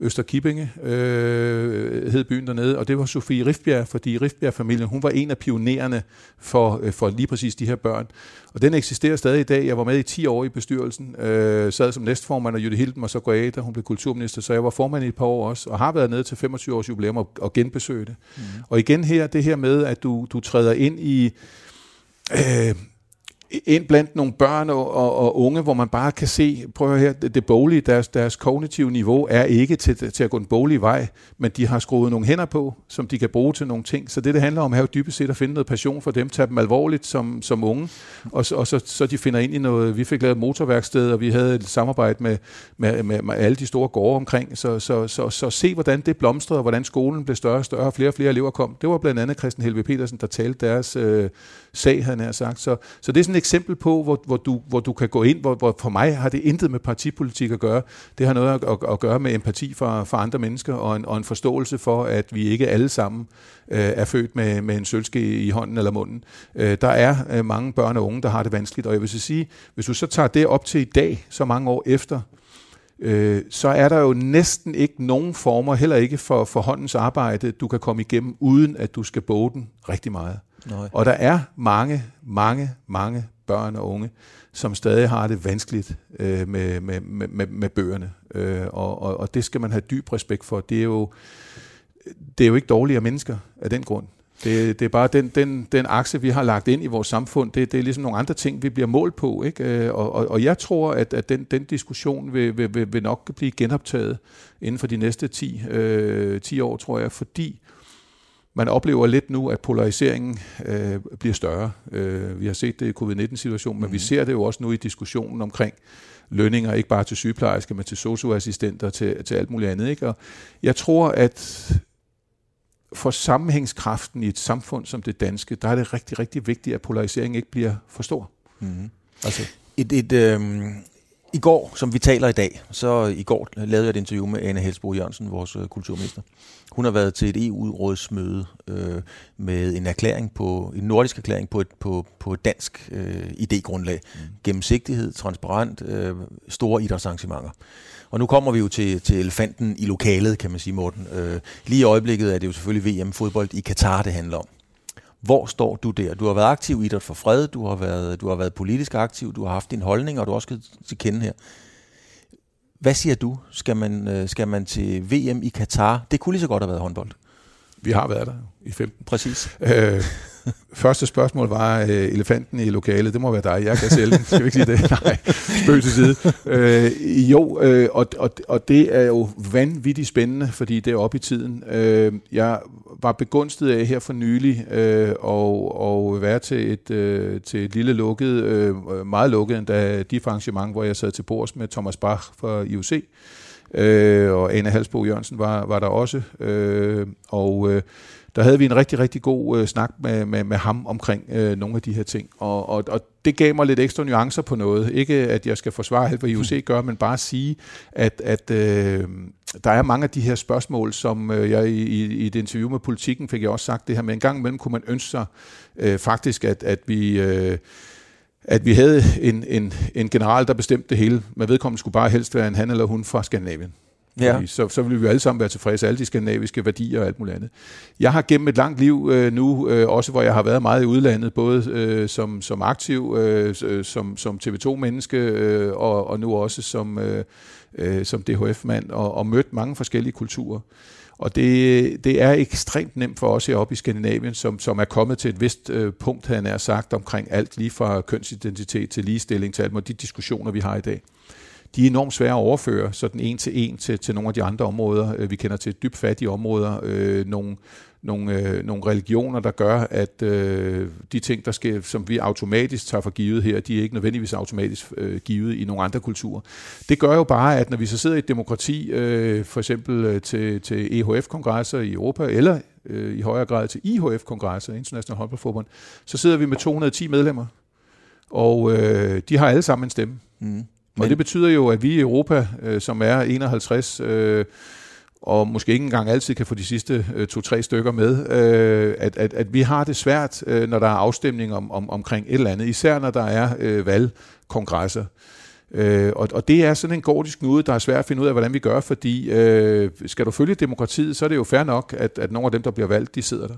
Østerkibinge øh, hed byen dernede, og det var Sofie Rifbjerg, fordi Rifbjerg-familien, hun var en af pionererne for, øh, for lige præcis de her børn. Og den eksisterer stadig i dag. Jeg var med i 10 år i bestyrelsen, øh, sad som næstformand, og Jytte Hilden og så gå af, da hun blev kulturminister, så jeg var formand i et par år også, og har været nede til 25 års jubilæum og, og genbesøge det. Mm. Og igen her, det her med, at du, du træder ind i... Øh, ind blandt nogle børn og, og, og unge, hvor man bare kan se, prøv at her, det, det boglige, deres, deres kognitive niveau er ikke til, til at gå en boglig vej, men de har skruet nogle hænder på, som de kan bruge til nogle ting. Så det, det handler om, er jo dybest set at finde noget passion for dem, tage dem alvorligt som, som unge, og, og så, så de finder ind i noget. Vi fik lavet motorværksted, og vi havde et samarbejde med, med, med, med alle de store gårde omkring, så, så, så, så se, hvordan det blomstrede, og hvordan skolen blev større og større, og flere og flere elever kom. Det var blandt andet Christian Helve Petersen, der talte deres øh, sag, han sagt. Så, så det er sådan et eksempel på, hvor, hvor, du, hvor du kan gå ind, hvor, hvor for mig har det intet med partipolitik at gøre. Det har noget at, at, at gøre med empati for, for andre mennesker, og en, og en forståelse for, at vi ikke alle sammen øh, er født med, med en sølske i hånden eller munden. Øh, der er øh, mange børn og unge, der har det vanskeligt, og jeg vil så sige, hvis du så tager det op til i dag, så mange år efter, øh, så er der jo næsten ikke nogen former, heller ikke for, for håndens arbejde, du kan komme igennem, uden at du skal boge den rigtig meget. Nej. Og der er mange, mange, mange børn og unge, som stadig har det vanskeligt øh, med, med, med, med bøgerne. Øh, og, og, og det skal man have dyb respekt for. Det er jo, det er jo ikke dårligere mennesker af den grund. Det, det er bare den, den, den akse, vi har lagt ind i vores samfund. Det, det er ligesom nogle andre ting, vi bliver målt på. Ikke? Øh, og, og, og jeg tror, at, at den, den diskussion vil, vil, vil, nok blive genoptaget inden for de næste 10, øh, 10 år, tror jeg, fordi man oplever lidt nu, at polariseringen øh, bliver større. Øh, vi har set det i covid-19-situationen, men mm. vi ser det jo også nu i diskussionen omkring lønninger, ikke bare til sygeplejersker, men til socioassistenter, til, til alt muligt andet. Ikke? Og jeg tror, at for sammenhængskraften i et samfund som det danske, der er det rigtig, rigtig vigtigt, at polariseringen ikke bliver for stor. Mm. Altså. Et, et, øh, i går, som vi taler i dag, så i går lavede jeg et interview med Anne Helsbo Jørgensen, vores øh, kulturminister. Hun har været til et EU-rådsmøde øh, med en erklæring på en nordisk erklæring på et, på, på et dansk øh, idégrundlag. Mm. Gennemsigtighed, transparent, øh, store idrætsarrangementer. Og nu kommer vi jo til, til elefanten i lokalet, kan man sige, Morten. Øh, lige i øjeblikket er det jo selvfølgelig VM-fodbold i Katar, det handler om. Hvor står du der? Du har været aktiv i idræt for fred, du har været, du har været politisk aktiv, du har haft din holdning, og du har også til kende her. Hvad siger du? Skal man, øh, skal man til VM i Katar? Det kunne lige så godt have været håndbold. Vi har været der i 15. Præcis. Øh, første spørgsmål var øh, elefanten i lokalet. Det må være dig. Jeg kan sælge den. Skal vi ikke sige det? *laughs* Nej, spøg til side. Øh, jo, øh, og, og, og det er jo vanvittigt spændende, fordi det er oppe i tiden. Øh, jeg var begunstet af her for nylig øh, og, og være til et, øh, til et lille lukket, øh, meget lukket endda de arrangement, hvor jeg sad til bords med Thomas Bach fra IOC. Øh, og Anne Halsbo Jørgensen var, var der også. Øh, og øh, der havde vi en rigtig, rigtig god øh, snak med, med, med ham omkring øh, nogle af de her ting. Og, og, og det gav mig lidt ekstra nuancer på noget. Ikke at jeg skal forsvare alt, hvad IOC gør, men bare sige, at, at øh, der er mange af de her spørgsmål, som øh, jeg i, i, i et interview med Politikken fik jeg også sagt det her med, en gang imellem kunne man ønske sig øh, faktisk, at, at vi... Øh, at vi havde en, en, en general, der bestemte det hele. Men vedkommende skulle bare helst være en han eller hun fra Skandinavien. Ja. Så, så ville vi jo alle sammen være tilfredse, alle de skandinaviske værdier og alt muligt andet. Jeg har gennem et langt liv øh, nu, øh, også hvor jeg har været meget i udlandet, både øh, som, som aktiv, øh, øh som, som TV2-menneske, øh, og, og nu også som, øh, øh som DHF-mand, og, og mødt mange forskellige kulturer. Og det, det er ekstremt nemt for os heroppe i Skandinavien, som, som er kommet til et vist øh, punkt, han er sagt, omkring alt lige fra kønsidentitet til ligestilling til alt de diskussioner, vi har i dag. De er enormt svære at overføre sådan en til en til, til nogle af de andre områder. Øh, vi kender til dybt fattige områder, øh, nogle, nogle, øh, nogle religioner, der gør, at øh, de ting, der sker, som vi automatisk tager for givet her, de er ikke nødvendigvis automatisk øh, givet i nogle andre kulturer. Det gør jo bare, at når vi så sidder i et demokrati, øh, for eksempel øh, til, til EHF-kongresser i Europa, eller øh, i højere grad til IHF-kongresser, International Håndboldforbund, så sidder vi med 210 medlemmer, og øh, de har alle sammen en stemme. Mm. Og det betyder jo, at vi i Europa, øh, som er 51, øh, og måske ikke engang altid kan få de sidste øh, to-tre stykker med, øh, at, at, at vi har det svært, øh, når der er afstemning om, om, omkring et eller andet, især når der er øh, valgkongresser. Øh, og, og det er sådan en gordisk knude, der er svært at finde ud af, hvordan vi gør, fordi øh, skal du følge demokratiet, så er det jo fair nok, at, at nogle af dem, der bliver valgt, de sidder der.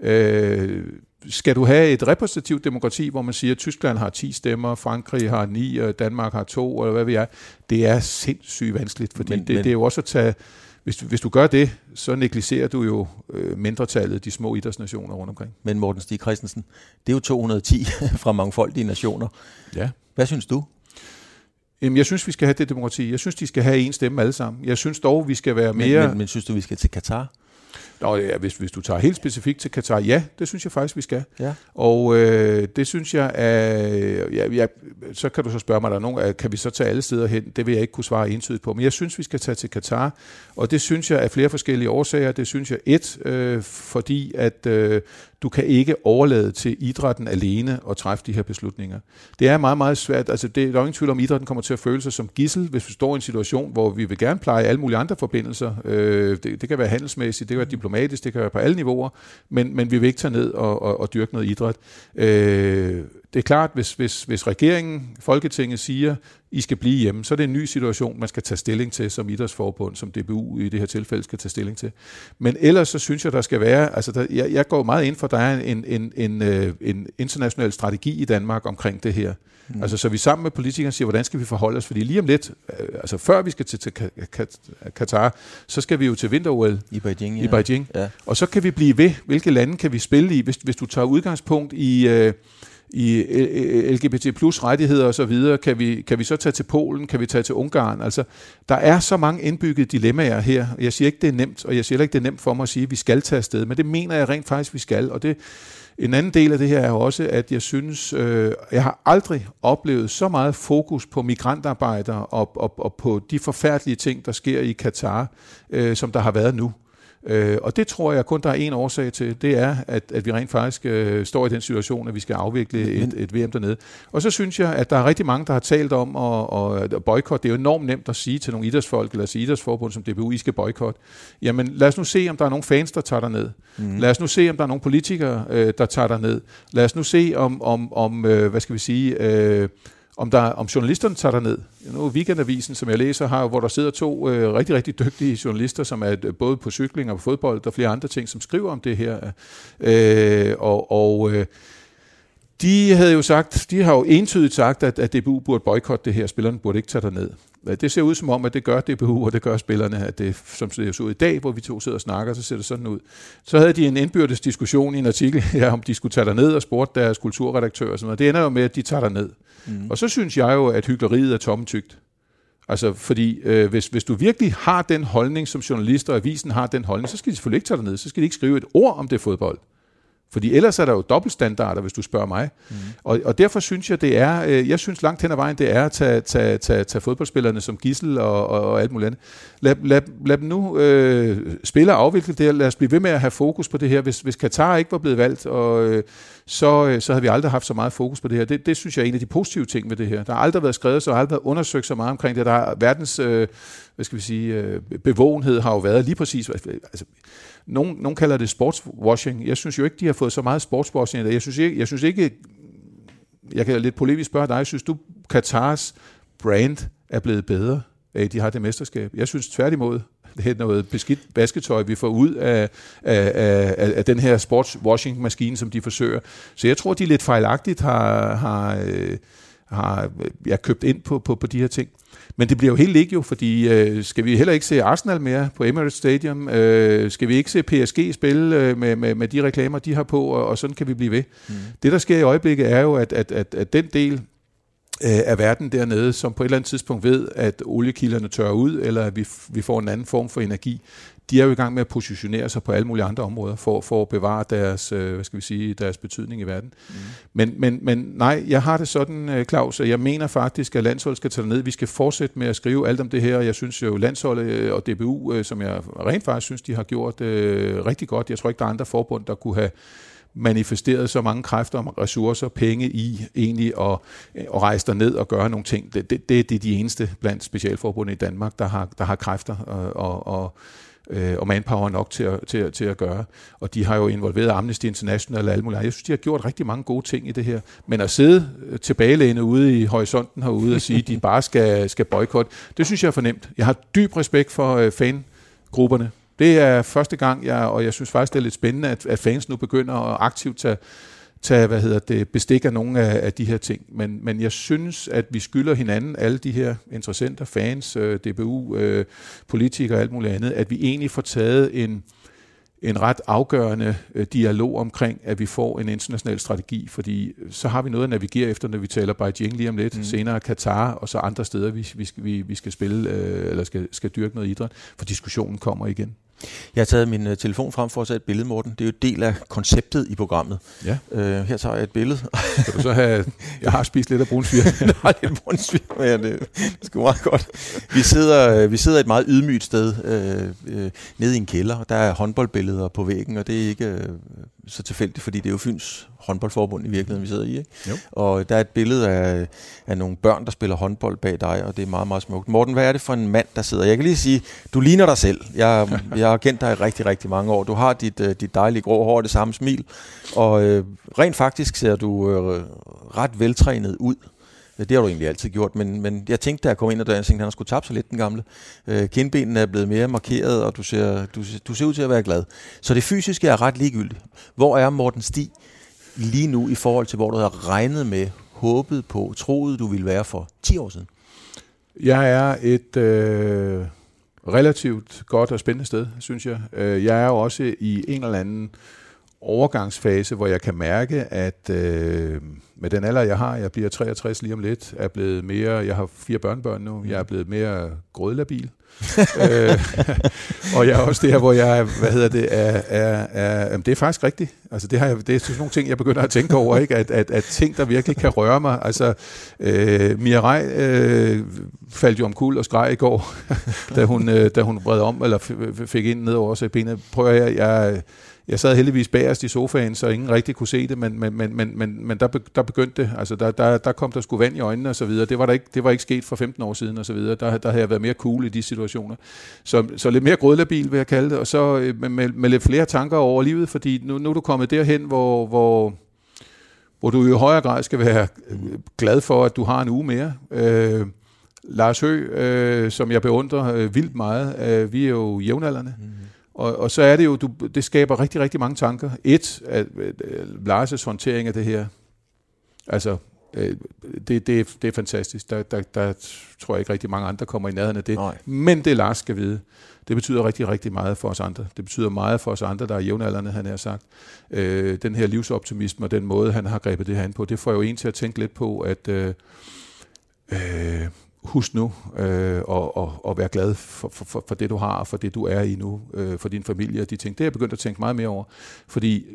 Øh, skal du have et repræsentativt demokrati, hvor man siger, at Tyskland har 10 stemmer, Frankrig har 9, og Danmark har 2, eller hvad vi er, det er sindssygt vanskeligt, fordi men, det, men, det er jo også at tage hvis, hvis du gør det, så negligerer du jo øh, mindretallet, de små idrætsnationer rundt omkring. Men Morten Stig Christensen, det er jo 210 *laughs* fra mangfoldige nationer. Ja. Hvad synes du? Jamen, jeg synes, vi skal have det demokrati. Jeg synes, de skal have en stemme alle sammen. Jeg synes dog, vi skal være mere... Men, men, men synes du, vi skal til Katar? Nå, ja, hvis, hvis du tager helt specifikt til Katar, ja, det synes jeg faktisk, vi skal. Ja. Og øh, det synes jeg, at, ja, ja, så kan du så spørge mig, der er nogen, kan vi så tage alle steder hen? Det vil jeg ikke kunne svare entydigt på. Men jeg synes, vi skal tage til Katar, og det synes jeg af flere forskellige årsager. Det synes jeg et, øh, fordi at øh, du kan ikke overlade til idrætten alene at træffe de her beslutninger. Det er meget, meget svært. Altså, det, der er ingen tvivl om, at idrætten kommer til at føle sig som gissel, hvis vi står i en situation, hvor vi vil gerne pleje alle mulige andre forbindelser. Øh, det, det kan være handelsmæssigt, det kan være diplomatisk, det kan være på alle niveauer, men, men vi vil ikke tage ned og, og, og dyrke noget idræt. Øh, det er klart, hvis, hvis, hvis regeringen, Folketinget siger, I skal blive hjemme, så er det en ny situation, man skal tage stilling til som idrætsforbund, som DBU i det her tilfælde skal tage stilling til. Men ellers så synes jeg, der skal være, altså der, jeg, jeg går meget ind for, at der er en, en, en, øh, en international strategi i Danmark omkring det her. Mm. Altså så vi sammen med politikerne siger, hvordan skal vi forholde os? Fordi lige om lidt, øh, altså før vi skal til, til Katar, så skal vi jo til vinter i Beijing. Ja. I Beijing. Ja. Og så kan vi blive ved, hvilke lande kan vi spille i, hvis, hvis du tager udgangspunkt i... Øh, i LGBT plus rettigheder og så videre, kan vi, kan vi så tage til Polen, kan vi tage til Ungarn? Altså, der er så mange indbyggede dilemmaer her. Jeg siger ikke, det er nemt, og jeg siger ikke, det er nemt for mig at sige, at vi skal tage afsted, men det mener jeg rent faktisk, vi skal. Og det, en anden del af det her er også, at jeg synes, øh, jeg har aldrig oplevet så meget fokus på migrantarbejdere og, og, og på de forfærdelige ting, der sker i Katar, øh, som der har været nu. Øh, og det tror jeg kun, der er en årsag til. Det er, at, at vi rent faktisk øh, står i den situation, at vi skal afvikle et, et VM dernede. Og så synes jeg, at der er rigtig mange, der har talt om at, at boykotte. Det er jo enormt nemt at sige til nogle idrætsfolk, eller sige idrætsforbund som DBU, I skal boykotte. Jamen lad os nu se, om der er nogle fans, der tager ned. Mm. Lad os nu se, om der er nogle politikere, øh, der tager ned. Lad os nu se, om, om, om øh, hvad skal vi sige... Øh, om, der, om journalisterne tager derned. Nu Weekendavisen, som jeg læser, har, hvor der sidder to øh, rigtig, rigtig dygtige journalister, som er øh, både på cykling og på fodbold og flere andre ting, som skriver om det her. Øh, og og øh, de havde jo sagt, de har jo entydigt sagt, at, at DBU burde boykotte det her, spillerne burde ikke tage ned. Det ser ud som om, at det gør DBU, og det gør spillerne, at det, som det ser ud i dag, hvor vi to sidder og snakker, så ser det sådan ud. Så havde de en indbyrdes diskussion i en artikel, *laughs* ja, om de skulle tage ned og spurgte deres kulturredaktør og sådan noget. Det ender jo med, at de tager ned. Mm. Og så synes jeg jo, at hyggeleriet er tomtygt. Altså, fordi øh, hvis, hvis du virkelig har den holdning, som journalister og avisen har den holdning, så skal de selvfølgelig ikke tage ned. Så skal de ikke skrive et ord om det fodbold. Fordi ellers er der jo dobbeltstandarder, hvis du spørger mig. Mm. Og, og derfor synes jeg, det er, øh, jeg synes langt hen ad vejen, det er at tage, tage, tage, tage fodboldspillerne som gissel og, og, og alt muligt andet. Lad, lad, lad dem nu øh, spille og afvikle det Lad os blive ved med at have fokus på det her. Hvis, hvis Katar ikke var blevet valgt, og, øh, så, øh, så havde vi aldrig haft så meget fokus på det her. Det, det synes jeg er en af de positive ting ved det her. Der har aldrig været skrevet, så har aldrig været undersøgt så meget omkring det. Der er verdens øh, hvad skal vi sige, øh, bevågenhed har jo været lige præcis, altså, nogen, nogen kalder det sportswashing. Jeg synes jo ikke, de har fået så meget sportswashing. Jeg synes ikke, jeg synes ikke jeg kan lidt polemisk spørge dig, synes du, Katars brand er blevet bedre af, de har det mesterskab? Jeg synes tværtimod, *laughs* det er noget beskidt basketøj, vi får ud af, af, af, af den her sportswashing-maskine, som de forsøger. Så jeg tror, de lidt fejlagtigt har, har, øh, har ja, købt ind på, på, på de her ting. Men det bliver jo helt ikke jo, fordi øh, skal vi heller ikke se Arsenal mere på Emirates Stadium? Øh, skal vi ikke se PSG spille øh, med, med, med de reklamer, de har på, og, og sådan kan vi blive ved. Mm. Det, der sker i øjeblikket, er jo, at, at, at, at den del øh, af verden dernede, som på et eller andet tidspunkt ved, at oliekilderne tørrer ud, eller at vi, vi får en anden form for energi, de er jo i gang med at positionere sig på alle mulige andre områder for, for at bevare deres, øh, hvad skal vi sige, deres betydning i verden. Mm. Men, men, men nej, jeg har det sådan, øh, Claus, at jeg mener faktisk, at landsholdet skal tage ned. Vi skal fortsætte med at skrive alt om det her. Jeg synes jo, landsholdet øh, og DBU, som jeg rent faktisk synes, de har gjort øh, rigtig godt. Jeg tror ikke, der er andre forbund, der kunne have manifesteret så mange kræfter og ressourcer, penge i egentlig at, at rejse ned og gøre nogle ting. Det, det, det, det er de eneste blandt specialforbundet i Danmark, der har, der har kræfter og, og, øh, og manpower nok til at, til, at, til at gøre. Og de har jo involveret Amnesty International og alle mulige Jeg synes, de har gjort rigtig mange gode ting i det her. Men at sidde øh, tilbagelænet ude i horisonten herude og sige, at de *laughs* bare skal, skal boykotte, det synes jeg er fornemt. Jeg har dyb respekt for øh, fangrupperne. Det er første gang, jeg, og jeg synes faktisk, det er lidt spændende, at, at fans nu begynder at aktivt tage tage hvad hedder det, bestik af nogle af, af de her ting. Men, men jeg synes, at vi skylder hinanden, alle de her interessenter, fans, øh, DBU, øh, politikere og alt muligt andet, at vi egentlig får taget en, en ret afgørende øh, dialog omkring, at vi får en international strategi, fordi så har vi noget at navigere efter, når vi taler Beijing lige om lidt, mm. senere Katar og så andre steder, vi, vi, vi, vi skal spille øh, eller skal, skal dyrke noget idræt, for diskussionen kommer igen. Jeg har taget min uh, telefon frem for at tage et billede, Morten. Det er jo del af konceptet i programmet. Ja. Uh, her tager jeg et billede. Skal du så have... *laughs* Jeg har spist lidt af brunsvir. *laughs* Nej, lidt brunsvir, men det, det skal meget godt. Vi sidder, vi sidder et meget ydmygt sted uh, uh, nede i en kælder, og der er håndboldbilleder på væggen, og det er ikke uh, så tilfældigt, fordi det er jo Fyns håndboldforbund i virkeligheden, vi sidder i. Ikke? Jo. Og der er et billede af, af nogle børn, der spiller håndbold bag dig, og det er meget, meget smukt. Morten, hvad er det for en mand, der sidder? Jeg kan lige sige, du ligner dig selv. Jeg, *laughs* jeg har kendt dig i rigtig, rigtig mange år. Du har dit, uh, dit dejlige grå hår og det samme smil, og uh, rent faktisk ser du uh, ret veltrænet ud. Det har du egentlig altid gjort, men, men jeg tænkte, da jeg kom ind, og døren, jeg tænkte, han skulle tabe sig lidt, den gamle. Øh, kindbenene er blevet mere markeret, og du ser, du, du ser ud til at være glad. Så det fysiske er ret ligegyldigt. Hvor er Morten Stig lige nu i forhold til, hvor du havde regnet med, håbet på, troet du ville være for 10 år siden? Jeg er et øh, relativt godt og spændende sted, synes jeg. Øh, jeg er jo også i en eller anden overgangsfase, hvor jeg kan mærke, at øh, med den alder, jeg har, jeg bliver 63 lige om lidt, er blevet mere, jeg har fire børnebørn nu, jeg er blevet mere grødlabil. *laughs* øh, og jeg er også der, hvor jeg, hvad hedder det, er, er, er jamen det er faktisk rigtigt. Altså det, har jeg, det er sådan nogle ting, jeg begynder at tænke over, ikke? At, at, at ting, der virkelig kan røre mig. Altså, øh, Mirai øh, faldt jo om kul og skreg i går, *laughs* da hun, øh, da hun bred om, eller fik ind ned over sig benet. Prøver jeg, jeg jeg sad heldigvis bagerst i sofaen, så ingen rigtig kunne se det, men, men, men, men, men, men der, der begyndte det. Altså, der, der, der kom der sgu vand i øjnene og så videre. Det var, der ikke, det var ikke sket for 15 år siden og så videre. Der, der havde jeg været mere cool i de situationer. Så, så lidt mere grødlabil, vil jeg kalde det, og så øh, med, med, med lidt flere tanker over livet, fordi nu, nu er du kommet derhen, hvor, hvor, hvor du i højere grad skal være øh, glad for, at du har en uge mere. Øh, Lars Hø, øh, som jeg beundrer øh, vildt meget, øh, vi er jo jævnaldrende. Mm. Og, og så er det jo, du, det skaber rigtig, rigtig mange tanker. Et, at, at, at Lars' håndtering af det her, altså, øh, det, det, det er fantastisk. Der, der, der tror jeg ikke rigtig mange andre kommer i nærheden af det. Nej. Men det Lars skal vide, det betyder rigtig, rigtig meget for os andre. Det betyder meget for os andre, der er jævnaldrende, han har sagt. Øh, den her livsoptimisme og den måde, han har grebet det her an på, det får jo en til at tænke lidt på, at øh, øh, husk nu øh, og, og, og være glad for, for, for det, du har, og for det, du er i nu, øh, for din familie og de ting. Det er jeg begyndt at tænke meget mere over, fordi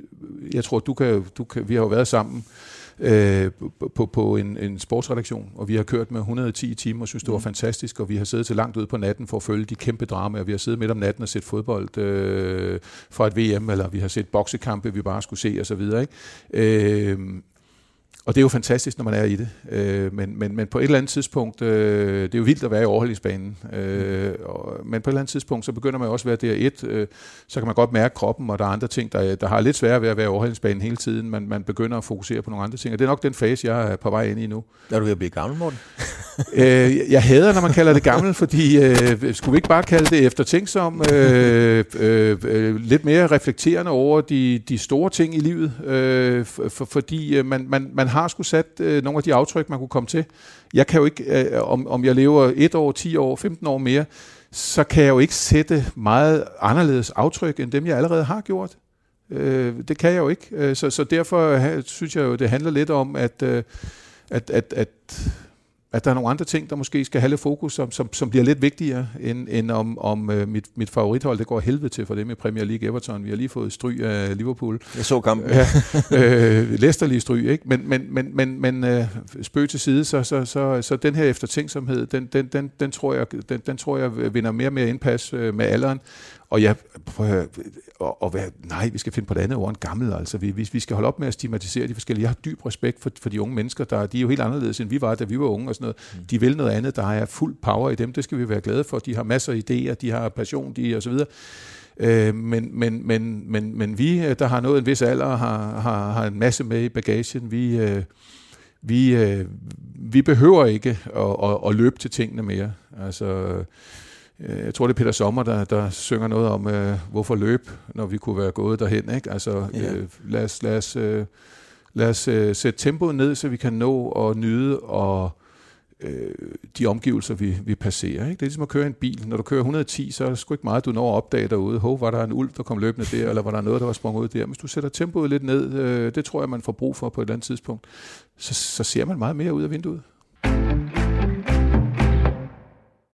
jeg tror, du kan, du kan, vi har jo været sammen øh, på, på en, en sportsredaktion, og vi har kørt med 110 timer og synes, det var mm. fantastisk, og vi har siddet til langt ud på natten for at følge de kæmpe dramaer. Vi har siddet midt om natten og set fodbold øh, fra et VM, eller vi har set boksekampe, vi bare skulle se osv. Ikke? Øh, og det er jo fantastisk, når man er i det. Øh, men, men, men på et eller andet tidspunkt, øh, det er jo vildt at være i overholdningsbanen, øh, og, men på et eller andet tidspunkt, så begynder man også at være der et, øh, så kan man godt mærke kroppen, og der er andre ting, der, der har lidt sværere ved at være i overholdningsbanen hele tiden. Man, man begynder at fokusere på nogle andre ting, og det er nok den fase, jeg er på vej ind i nu. Er du ved at blive gammel, Morten? *laughs* øh, jeg hader, når man kalder det gammel, fordi øh, skulle vi ikke bare kalde det eftertænksom, øh, øh, øh, lidt mere reflekterende over de, de store ting i livet, øh, for, for, fordi øh, man, man, man har sgu sat øh, nogle af de aftryk, man kunne komme til. Jeg kan jo ikke, øh, om, om jeg lever et år, 10 år, 15 år mere, så kan jeg jo ikke sætte meget anderledes aftryk, end dem jeg allerede har gjort. Øh, det kan jeg jo ikke. Øh, så, så derfor synes jeg jo, det handler lidt om, at, øh, at, at, at at der er nogle andre ting, der måske skal have lidt fokus, som, som, som bliver lidt vigtigere, end, end om, om uh, mit, mit favorithold, det går helvede til for det med Premier League Everton. Vi har lige fået stry af Liverpool. Jeg så kampen. Ja, øh, Leicester lige stry, ikke? Men, men, men, men, men uh, spøg til side, så, så, så, så den her eftertænksomhed, den, den, den, den, tror jeg, den, den tror jeg vinder mere og mere indpas uh, med alderen. Og jeg prøver at være, nej, vi skal finde på det andet ord end gammel. Altså, vi, vi, vi skal holde op med at stigmatisere de forskellige. Jeg har dyb respekt for, for de unge mennesker, der, de er jo helt anderledes, end vi var, da vi var unge og sådan noget. Mm. De vil noget andet, der er fuld power i dem. Det skal vi være glade for. De har masser af idéer, de har passion, de og så videre. Øh, men, men, men, men, men vi, der har nået en vis alder, har, har, har en masse med i bagagen. Vi, øh, vi, øh, vi behøver ikke at, at, at løbe til tingene mere. Altså, øh, jeg tror, det er Peter Sommer, der, der synger noget om, øh, hvorfor løb, når vi kunne være gået derhen. Ikke? Altså, ja. øh, lad os, lad os, øh, lad os øh, sætte tempoet ned, så vi kan nå og nyde og øh, de omgivelser, vi, vi passerer. Ikke? Det er ligesom at køre en bil. Når du kører 110, så er det sgu ikke meget, du når at opdage derude. Hov, var der en ulv, der kom løbende der, eller var der noget, der var sprunget ud der. Hvis du sætter tempoet lidt ned, øh, det tror jeg, man får brug for på et eller andet tidspunkt, så, så ser man meget mere ud af vinduet.